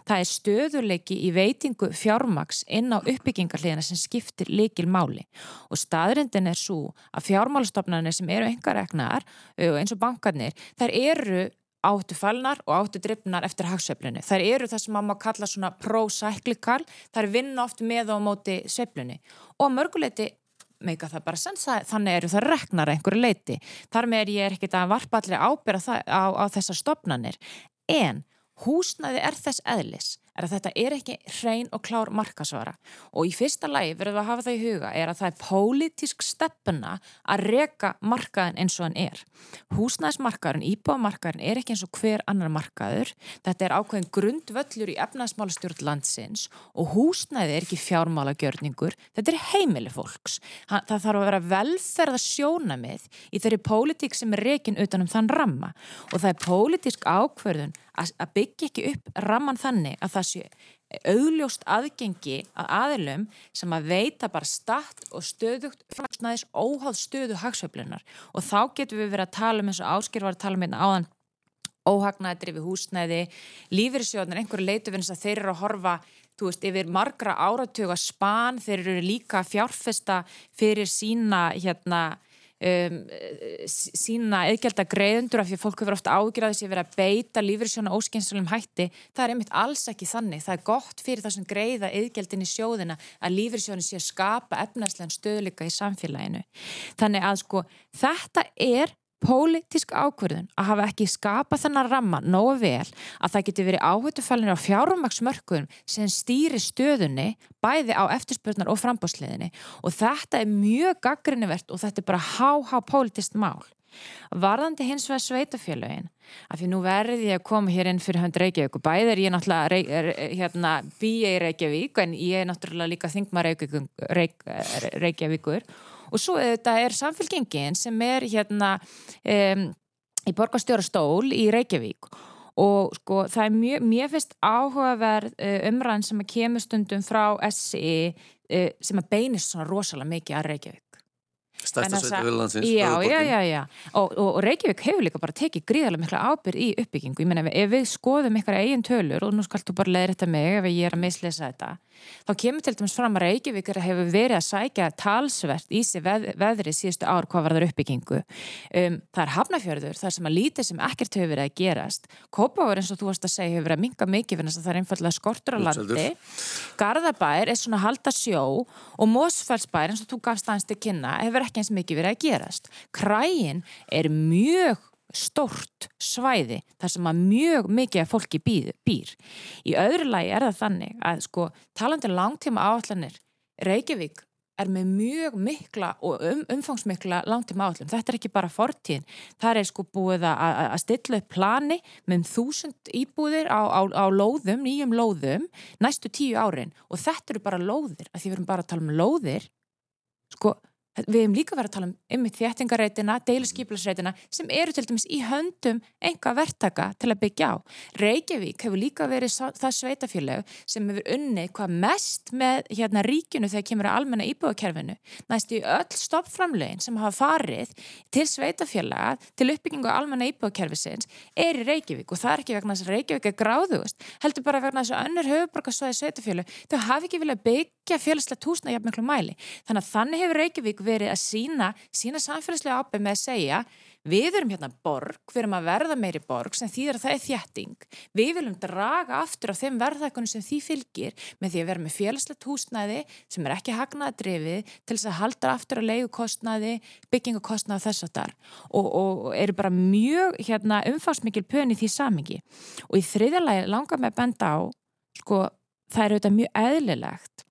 það er stöðuleiki í veitingu fjármaks inn á uppbyggingarliðina sem skiptir likil máli og staðrindin er svo að fjármálastofnarnir sem eru engaregnar eins og bankarnir þær eru áttu falnar og áttu drifnar eftir hagsveiflunni. Þær eru það sem maður kalla svona pro-cyclical, þær vinna oft með og móti sveiflunni. Og mörguleiti meika það bara sensa, þannig eru það reknar einhverju leiti. Þar með er ég ekkit að varpa allir ábyrra á, á þessar stopnarnir. En húsnaði er þess eðlis er að þetta er ekki hrein og klár markasvara og í fyrsta lagi verður við að hafa það í huga er að það er pólitísk steppuna að reka markaðin eins og hann er. Húsnæðismarkaðurinn, íbámarkaðurinn er ekki eins og hver annar markaður. Þetta er ákveðin grundvöllur í efnaðsmálastjórn landsins og húsnæði er ekki fjármálagjörningur, þetta er heimili fólks. Það þarf að vera velferða sjónamið í þeirri pólitík sem er rekin utanum þann ramma og það er pólitísk ákverðun að byggja ekki upp ramman þannig að það sé augljóst aðgengi að aðilum sem að veita bara statt og stöðugt framsnæðis óháð stöðu hagsveiflunar og þá getur við verið að tala um eins og ásker var að tala um hérna áðan óhagnæðri við húsnæði lífyrirsjóðnir, einhverju leitufinn að þeir eru að horfa þú veist, yfir margra áratöga span, þeir eru líka fjárfesta fyrir sína hérna um, sína eðgjaldar greiðundur af því að fólk hefur ofta ágjörðið sér verið að beita lífyrirsjónu óskynsalum hætti. Það er einmitt alls ekki þannig. Það er gott fyrir það sem greiða eðgjaldin í sjóðina að lífyrirsjónu sé að skapa efnarslega stöðlika í samfélaginu. Þannig að sko þetta er pólitísk ákverðun að hafa ekki skapað þennan ramma nógu vel að það geti verið áhættufallinir á fjármaksmörkuðum sem stýri stöðunni bæði á eftirspurnar og frambóðsliðinni og þetta er mjög gaggrinnivert og þetta er bara há-há pólitíst mál. Varðandi hins vegar sveitafélagin, af því nú verði ég að koma hér inn fyrir hönd Reykjavík og bæði er ég náttúrulega hérna, býja í Reykjavík en ég er náttúrulega líka þingma Reykjavík, Reykjavíkur og svo þetta er samfélgengin sem er hérna um, í borgastjóra stól í Reykjavík. Og sko það er mjög, mjög fyrst áhugaverð uh, umræðin sem að kemur stundum frá SI uh, sem að beinist svona rosalega mikið að Reykjavík. Stærsta sveitu viðlandsins Já, já, já, já. Og, og, Reykjavík hefur líka bara tekið gríðarlega mikla ábyrð í uppbyggingu, ég menna ef við skoðum ykkar eigin tölur og nú skaltu bara leiða þetta mig ef ég er að mislesa þetta þá kemur til dæmis fram að Reykjavík hefur verið að sækja talsvert í sig veð, veðrið síðustu ár hvað var þar uppbyggingu. Um, það er hafnafjörður, það er sem að lítið sem ekkert hefur verið að gerast. Kópáður eins og þú varst að segja hefur verið að minga mikið fyrir þess að það er einfallega skortur á landi. Garðabær er svona halda sjó og Mósfellsbær eins og þú gafst aðeins til kynna hefur ekki eins mikið verið að gerast. Kræin er mjög stort svæði þar sem að mjög mikið fólki býr, býr. Í öðru lagi er það þannig að sko talandi um langtíma áallanir Reykjavík er með mjög mikla og um, umfangsmikla langtíma áallum. Þetta er ekki bara fortíðin. Það er sko búið að, að stilla upp plani með um þúsund íbúðir á, á, á lóðum, nýjum lóðum næstu tíu árin og þetta eru bara lóðir. Því við erum bara að tala um lóðir sko Við hefum líka verið að tala um ymmið þéttingareitina, deiluskiplasreitina sem eru til dæmis í höndum enga verktaka til að byggja á. Reykjavík hefur líka verið það sveitafélag sem hefur unnið hvað mest með hérna ríkinu þegar kemur að almenna íbúðakerfinu. Næstu öll stoppframlegin sem hafa farið til sveitafélaga til uppbyggingu á almenna íbúðakerfisins er í Reykjavík og það er ekki vegna þess að Reykjavík er gráðugust, heldur bara vegna þess að önnur höfuborgarsvæði sveitafélag þau hafi ekki viljað byggja félagslegt húsna í jafn miklu mæli. Þannig að þannig hefur Reykjavík verið að sína, sína samfélagslega ábyrg með að segja við erum hérna borg, við erum að verða meiri borg sem þýðir að það er þjætting við viljum draga aftur á þeim verðækunum sem því fylgir með því að vera með félagslegt húsnæði sem er ekki hagnaðadrifið til þess að halda aftur að leiðu kostnæði byggingakostnæði þess að þar og, og eru bara mjög hérna, umfásmikil pön í því samingi og í þriðalagi langar með að benda á sko, það er auðvitað mjög eðlilegt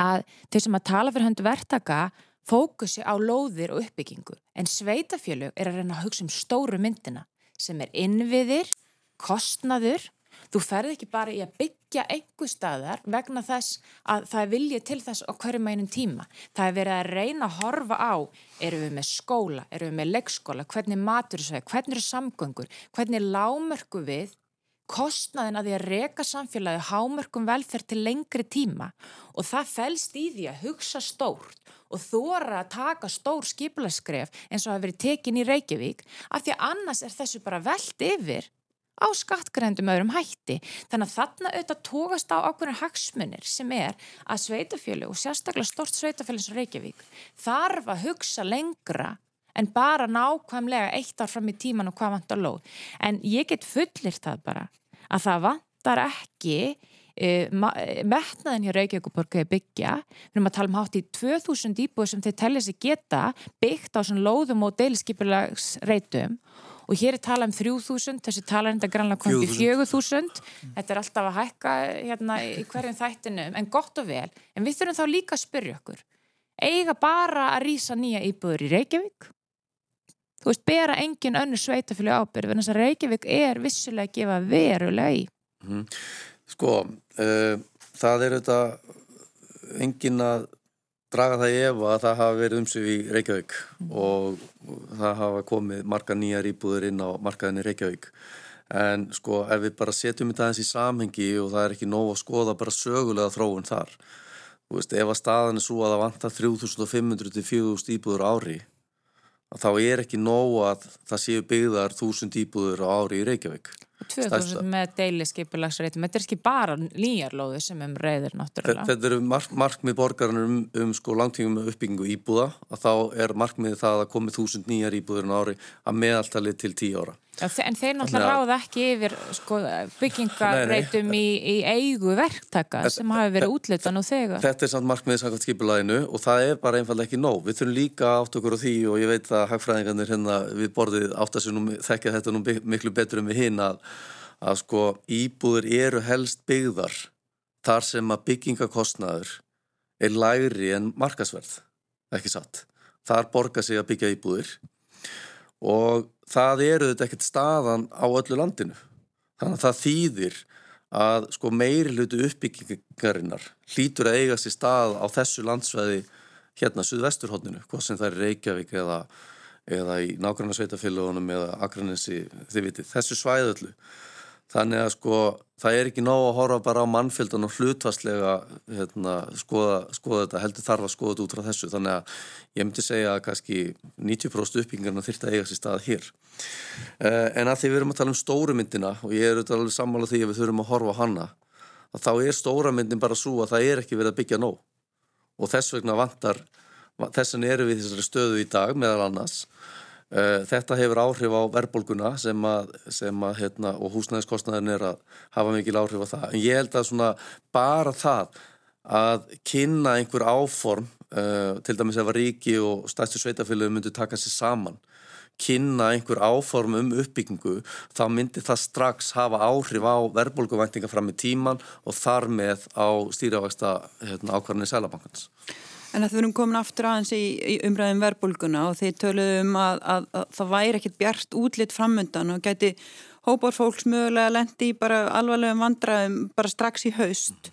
að þeir sem að tala fyrir höndu verktaka fókusi á lóðir og uppbyggingu en sveitafjölug er að reyna að hugsa um stóru myndina sem er innviðir, kostnaður. Þú ferð ekki bara í að byggja einhver staðar vegna þess að það er viljið til þess á hverju mænum tíma. Það er verið að reyna að horfa á eru við með skóla, eru við með leggskóla hvernig matur er sveig, hvernig eru samgöngur hvernig lámörku við kostnaðin að því að reka samfélagi hámörkum velferð til lengri tíma. Og það fælst í því að hugsa stórt og þóra að taka stór skiplarskref eins og að verið tekin í Reykjavík af því að annars er þessu bara veld yfir á skattgrendum öðrum hætti. Þannig að þarna auðvitað tókast á ákveðin hagsmunir sem er að sveitafjölu og sérstaklega stort sveitafjölu sem Reykjavík þarf að hugsa lengra en bara nákvæmlega eitt ár fram í tíman og hvað vantar lóð. En ég get fullir það bara að það vantar ekki metnaðin hjá Reykjavíkuborg að byggja. Við erum að tala um hátt í 2000 íbúið sem þeir tellja sig geta byggt á svona lóðum og deiliskypilagsreitum og hér er talað um 3000, þessi tala er enda grannlega komið í 4000, þetta er alltaf að hækka hérna í hverjum þættinum, en gott og vel, en við þurfum þá líka að spyrja okkur, eiga bara að rýsa nýja íbúður í Reykjavík þú veist, bera engin önnu sveitafjölu ábyrð, en þess að Reykjavík er vissulega að gefa verulega í. Mm -hmm. Sko, uh, það er þetta engin að draga það í efa að það hafa verið umsug í Reykjavík mm. og það hafa komið marga nýjar íbúður inn á markaðinni Reykjavík. En sko, ef við bara setjum þetta eins í samhengi og það er ekki nóg að skoða bara sögulega þróun þar. Þú veist, ef að staðan er svo að það vantar 3500-4000 íbúður ári þá er ekki nóg að það séu byggðar þúsund íbúður á ári í Reykjavík. 2000 með deiliskeipulagsreitum, þetta er ekki bara nýjarlóðu sem um reyður náttúrulega. Þetta eru mark, markmið borgarnir um, um sko langtífum uppbyggingu íbúða að þá er markmið það að komið þúsund nýjar íbúður á ári að meðaltali til tíu ára. En þeir náttúrulega ráða ekki yfir sko, byggingarreitum í, í eigu verktaka sem hafi verið útlutan og þegar. Þetta er samt markmiðið samkvæmt skipulæðinu og það er bara einfallega ekki nóg. Við þurfum líka átt okkur á því og ég veit að hagfræðingarnir hérna við borðið átt að þekkja þetta nú miklu betur en við hinn að, að sko íbúður eru helst byggðar þar sem að byggingakostnaður er lægri en markasverð, ekki satt. Þar borgar sig að byggja íbúður og það eru þetta ekkert staðan á öllu landinu. Þannig að það þýðir að sko meiri hlutu uppbyggingarinnar hlýtur að eiga sér stað á þessu landsveði hérna Suðvesturhóttinu, hvað sem það er Reykjavík eða, eða í nákvæmlega sveitafélagunum eða Akranessi, þið vitið, þessu svæðu öllu. Þannig að sko það er ekki nóg að horfa bara á mannfjöldan og hlutvarslega hérna, skoða, skoða þetta, heldur þarf að skoða þetta út frá þessu. Þannig að ég myndi segja að kannski 90% uppbyggingarna þurft að eiga sér stað hér. Uh, en að því við erum að tala um stóru myndina og ég er auðvitað alveg sammála því að við þurfum að horfa á hanna, þá er stóra myndin bara svo að það er ekki verið að byggja nóg. Og þess vegna vantar, þess vegna eru við þessari stöðu í dag meðal annars Eh, þetta hefur áhrif á verðbólguna sem að, sem að hérna, og húsnæðiskostnaðin er að hafa mikil áhrif á það. En ég held að svona bara það að kynna einhver áform, uh, til dæmis ef að ríki og stæstu sveitafélögum myndu taka sér saman, kynna einhver áform um uppbyggingu, þá myndi það strax hafa áhrif á verðbólguvæntinga fram í tíman og þar með á stýrjavægsta hérna, ákvarðinni Sælabankans. En að þú erum komin aftur aðeins í, í umræðum verbulguna og þeir töluðum um að, að, að það væri ekkit bjart útlitt framöndan og geti hópar fólks mögulega lendi bara alvarlegum vandraðum bara strax í haust.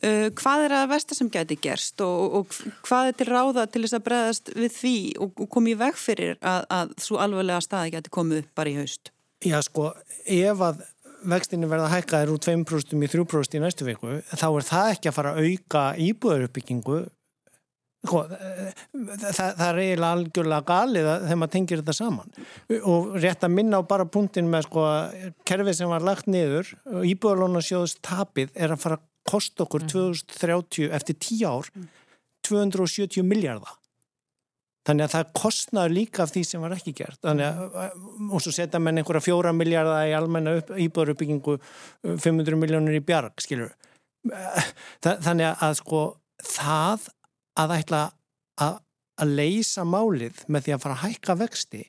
Uh, hvað er að versta sem geti gerst og, og hvað er til ráða til þess að breðast við því og, og komi í veg fyrir að, að svo alvarlega staði geti komið upp bara í haust? Já sko, ef að vextinni verða hækkaðir úr 2% í 3% í næstu viku, þá er það ekki að fara að auka íbúðaruppbyggingu það, það er eiginlega algjörlega galið þegar maður tengir þetta saman. Og rétt að minna á bara punktin með sko kerfið sem var lagt niður og íbúðalónasjóðs tapið er að fara að kosta okkur 2030 mm. eftir 10 ár 270 miljardar þannig að það kostnaður líka af því sem var ekki gert. Að, og svo setja menn einhverja fjóra miljardar í almenna íbúðaruppbyggingu 500 miljónir í bjarg, skilur þannig að sko það að ætla að, að leysa málið með því að fara að hækka vexti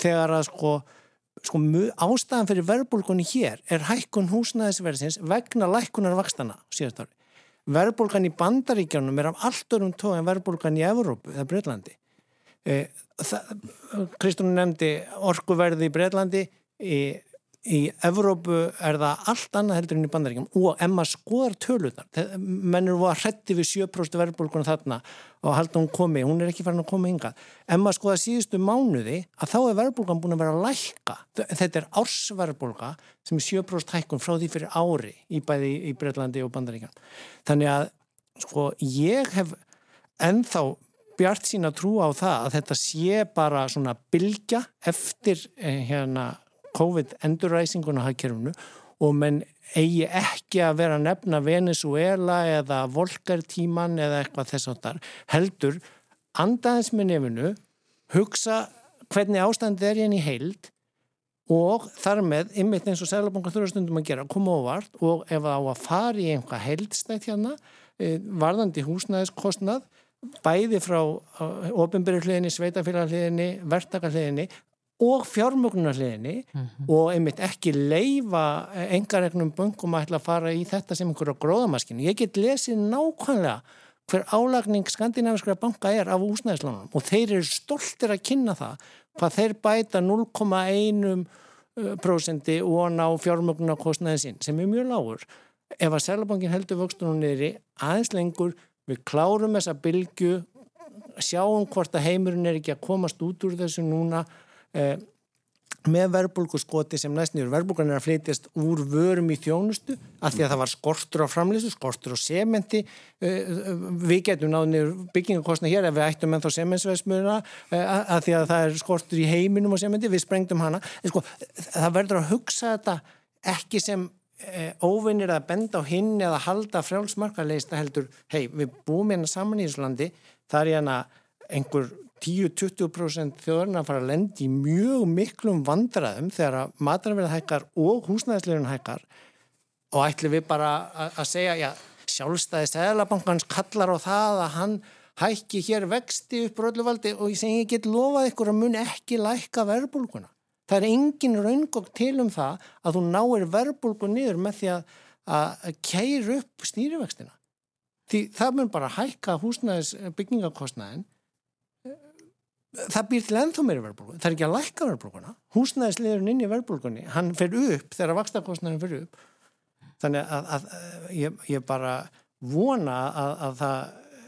þegar að sko, sko ástæðan fyrir verðbólgunni hér er hækkun húsnæðisverðsins vegna lækkunar vakstana síðast ári. Verðbólgan í bandaríkjánum er af allt örum tóð en verðbólgan í Evrópu eða Breitlandi. Eh, Kristúnu nefndi orkuverði í Breitlandi í í Evrópu er það allt annað heldur enn í bandaríkjum og maður skoðar tölunar mennur voru að hretti við 7% verðbólkuna þarna og halda hún komi. Hún er ekki farin að koma ef maður skoðar síðustu mánuði að þá er verðbólkan búin að vera að lækka. Þetta er ársverðbólka sem er 7% hækkun frá því fyrir ári í bæði í Breitlandi og bandaríkjum þannig að sko ég hef ennþá bjart sína trú á það að þetta sé bara svona bylgja eftir eh, hérna COVID-enduræsinguna hagkerfunu og menn eigi ekki að vera að nefna Venezuela eða volkartíman eða eitthvað þess að þar heldur andaðins með nefnu hugsa hvernig ástandið er hérna í heild og þar með, ymmit eins og Sælabanka þurfastundum að gera, koma ávart og ef það á að fara í einhvað heildstætt hérna, eh, varðandi húsnæðiskostnað, bæði frá eh, ofinbyrjuhliðinni, sveitafélagahliðinni, verktakahliðinni og fjármögnunarleginni mm -hmm. og einmitt ekki leifa engaregnum böngum að ætla að fara í þetta sem einhverja gróðamaskinu. Ég get lesið nákvæmlega hver álagning skandinaviskra banka er af úsnæðislánum og þeir eru stoltir að kynna það hvað þeir bæta 0,1% og ná fjármögnunarkostnaðin sín sem er mjög lágur. Ef að Sælabankin heldur vöxtunum niður aðeins lengur, við klárum þessa bylgu, sjáum hvort að heimurinn er ekki að komast út úr þessu núna eh, með verbulgu skoti sem næstnýður verbulgan er að flytjast úr vörum í þjónustu af því að það var skortur á framlýstu, skortur á sementi. Eh, við getum náðunir byggingakostna hér ef við ættum ennþá sementsveðsmjöna eh, af því að það er skortur í heiminum og sementi, við sprengtum hana. Sko, það verður að hugsa þetta ekki sem eh, óvinnir að benda á hinn eða halda frjálsmarka leista heldur, hei, við búum hérna saman í Íslandi, það er hérna einhver 10-20% þjóðurinn að fara að lendi mjög miklum vandraðum þegar að matarverð hækkar og húsnæðisleirinn hækkar og ætli við bara að segja, já, sjálfstæði Sæðalabankans kallar á það að hann hækki hér vexti upp rölluvaldi og ég segi ég get lofað ykkur að mun ekki lækka verbulguna. Það er engin raungokk til um það að þú náir verbulgu niður með því að, að keir upp stýrivextina. Því það mun bara hækka húsnæðis byggingakostnæðin það býr til ennþá meiri verbulgu. Það er ekki að lækka verbulguna. Húsnæðisliðurinn inn í verbulgunni, hann fer upp þegar vakstakostnæðin fer upp. Þannig að, að, að ég, ég bara vona að, að það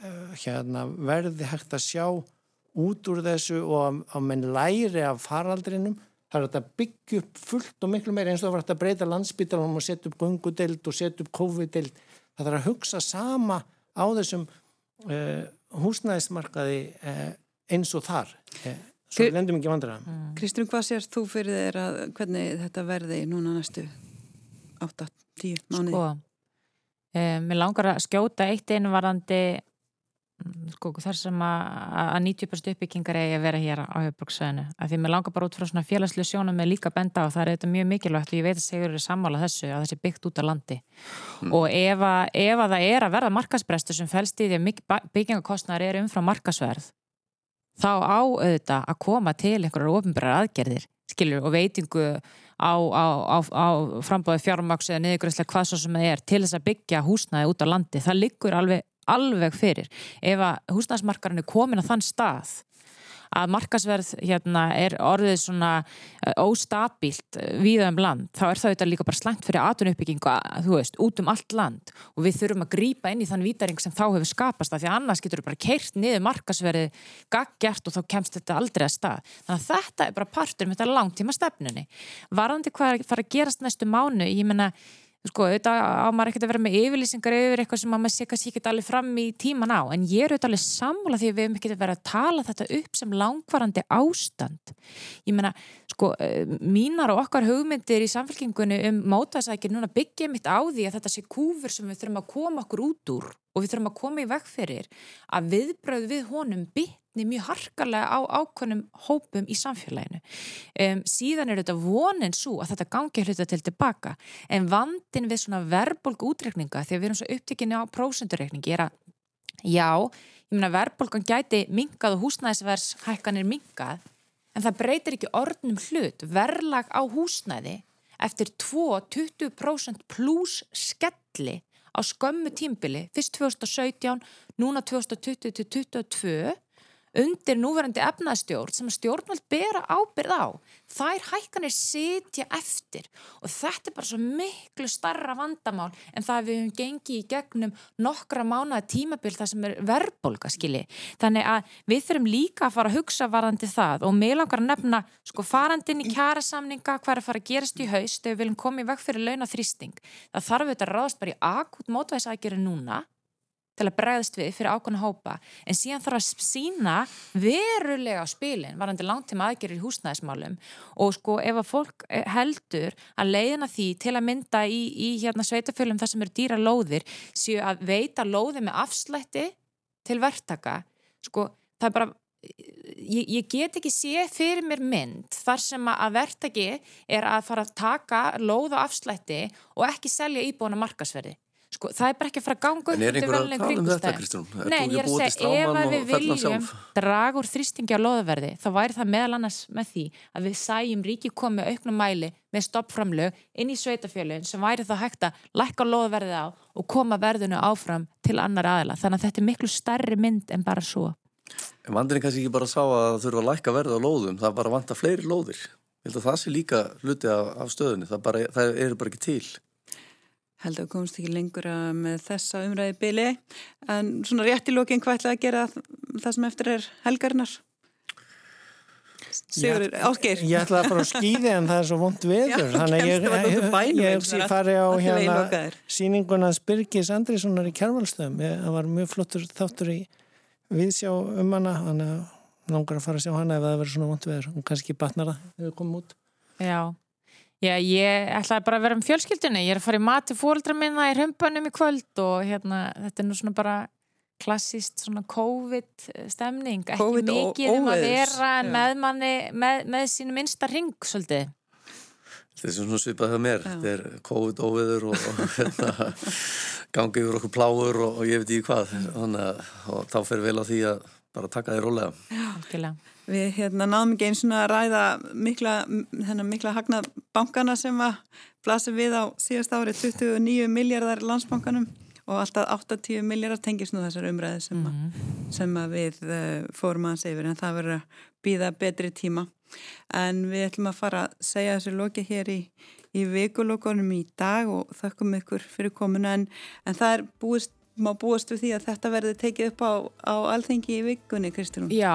Eh, hérna, verði hægt að sjá út úr þessu og að menn læri af faraldrinum það er að byggja upp fullt og miklu meira eins og það var að breyta landsbytalanum og setja upp gungudeld og setja upp COVID-deld það þarf að hugsa sama á þessum uh, húsnæðismarkaði uh, eins og þar uh, svo lendum ekki vandra mm. Kristján, hvað sérst þú fyrir þér að hvernig þetta verði núna næstu 8-10 mánuði? Sko, mér langar að skjóta eitt einvarandi sko, þar sem að 90% uppbyggingar eigi að vera hér á höfbruksveðinu af því mér langar bara út frá svona félagslega sjónum með líka benda og það er þetta mjög mikilvægt og ég veit að segjur eru sammála þessu að þessi byggt út á landi mm. og ef að, ef að það er að verða markasbrestu sem fælst í því að byggingakostnar er umfram markasverð þá á auðvitað að koma til einhverjar ofinbærar aðgerðir skilur, og veitingu á, á, á, á frambóði fjármaks eða niðurgröðslega hvað svo sem það er til þess að byggja húsnaði út á landi það liggur alveg alveg fyrir. Ef að húsnæðismarkarinn er komin á þann stað að markasverð hérna, er orðið svona uh, óstabílt uh, viða um land, þá er það þetta líka bara slæmt fyrir atvinnuppbyggingu, þú veist, út um allt land og við þurfum að grýpa inn í þann vítaring sem þá hefur skapast það, því annars getur við bara keirt niður markasverði gaggjart og þá kemst þetta aldrei að stað. Þannig að þetta er bara partur með þetta langtíma stefnunni. Varandi hvað fara að gerast næstu mánu, ég menna sko, auðvitað á maður ekkert að vera með yfirlýsingar yfir eitthvað sem maður sé kannski ekki allir fram í tíman á, en ég er auðvitað alveg sammála því að við hefum ekki verið að tala þetta upp sem langvarandi ástand. Ég menna, sko, eh, mínar og okkar hugmyndir í samfélkingunni um mótaðsækir núna byggja mitt á því að þetta sé kúfur sem við þurfum að koma okkur út úr og við þurfum að koma í veg fyrir að viðbröð við honum bytt bitni mjög harkalega á ákvönum hópum í samfélaginu. Um, síðan er þetta vonin svo að þetta gangi hluta til tilbaka en vandin við svona verðbólgu útrekninga þegar við erum svo upptekinni á prósundurrekningi er að já, ég meina verðbólgan gæti mingað og húsnæðisverðshækkanir mingað en það breytir ekki orðnum hlut. Verðlag á húsnæði eftir 2-20% pluss skelli á skömmu tímbili, fyrst 2017, núna 2020-2022 undir núverandi efnaðstjórn sem stjórnvald bera ábyrð á. Þær hækkanir sitja eftir. Og þetta er bara svo miklu starra vandamál en það við höfum gengið í gegnum nokkra mánuða tímabil það sem er verðbólka skilji. Þannig að við þurfum líka að fara að hugsa varandi það. Og mig langar að nefna sko farandin í kjærasamninga hvað er að fara að gerast í haust ef við viljum koma í veg fyrir launa þrýsting það þarf þetta að ráðast bara í akut mótvæðsækjari núna til að bregðast við fyrir ákvæmna hópa en síðan þarf að sína verulega á spilin varandi langtíma aðgerir í húsnæðismálum. Og sko ef að fólk eh, heldur að leiðina því til að mynda í, í hérna sveitafölum þar sem eru dýra lóðir séu að veita lóði með afslætti til verktaka sko það er bara ég, ég get ekki sé fyrir mér mynd þar sem að verktaki er að fara að taka lóð og afslætti og ekki selja íbúna markasverði Sko, það er bara ekki að fara að ganga upp En er einhver að tala um þetta, Kristján? Nei, ég er að segja, ef að við viljum draga úr þrýstingi á loðverði þá væri það meðal annars með því að við sæjum ríki komið auknum mæli með stoppframlög inn í sveitafjölun sem væri það hægt að lækka loðverði á og koma verðinu áfram til annar aðila. Þannig að þetta er miklu starri mynd en bara svo. En vandin er kannski ekki bara að sá að þurfa að lækka verði á loðum, það bara vanta fleiri loðir. Ég held að það sé líka hluti af, af stöðunni, það, bara, það er bara ekki til held að komst ekki lengur með þessa umræði byli en svona rétt í lókinn hvað ætlaði að gera það sem eftir er helgarinnar? Sigur, Ásgeir. Ég ætlaði að fara á skýði en það er svo vond viður þannig að ég, ég, ég, ég fari á hérna síninguna Spyrkis Andríssonar í Kjærvalstöðum það var mjög flottur þáttur í viðsjá um hana þannig að langar að fara að sjá hana ef það verður svona vond viður og kannski batnar það ef við komum út. Já Já, ég ætlaði bara að vera um fjölskyldunni, ég er að fara í mati fóröldra minna í römbanum í kvöld og hérna, þetta er nú svona bara klassíst svona COVID-stemning, ekki COVID mikið um að vera já. með manni, með, með sínu minnsta ring svolítið. Þetta er svona svipað hjá mér, þetta er COVID óveður og, og hérna, gangi yfir okkur pláur og, og ég veit ekki hvað þannig að og þá fer vel á því að bara taka því rólega. Algjörlega. Við hérna náðum ekki eins og að ræða mikla, þennan mikla hagnað bankana sem að blasi við á síðast ári 29 miljardar landsbankanum og alltaf 80 miljardar tengist nú þessar umræði sem, að, sem að við uh, fórum aðeins yfir en það verður að býða betri tíma. En við ætlum að fara að segja þessu loki hér í, í vikulókunum í dag og þökkum ykkur fyrir komuna en, en það er búist, má búast við því að þetta verður tekið upp á, á alþengi í vikunni, Kristrún. Já,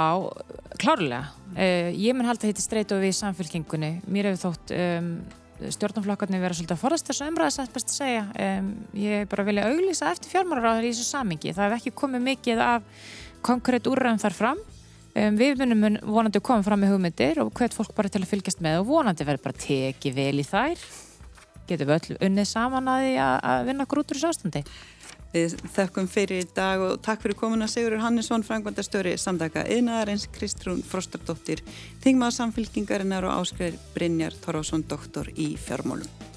klárlega. Uh, ég mun halda hitti streyt og við samfélkingunni. Mér hefur þótt um, stjórnumflokkarnir vera svolítið að forast þessu umræðis að best að segja. Um, ég bara vilja auglýsa eftir fjármálaráður í þessu samingi. Það hef ekki komið mikið af konkrétt úrræðum þar fram. Um, við munum mun vonandi koma fram með hugmyndir og hvert fólk bara til að fylgjast með og vonandi verður bara tekið vel í þær. Getum við öll unnið saman að að, að vinna grútur í sástandi. Við þökkum fyrir í dag og takk fyrir komuna Sigurður Hannesson, frangvandastöri samtaka Yðnaðarins, Kristrún Frostardóttir, Þingmaður samfélkingarinnar og áskriður Brynjar Torásson, doktor í fjármálum.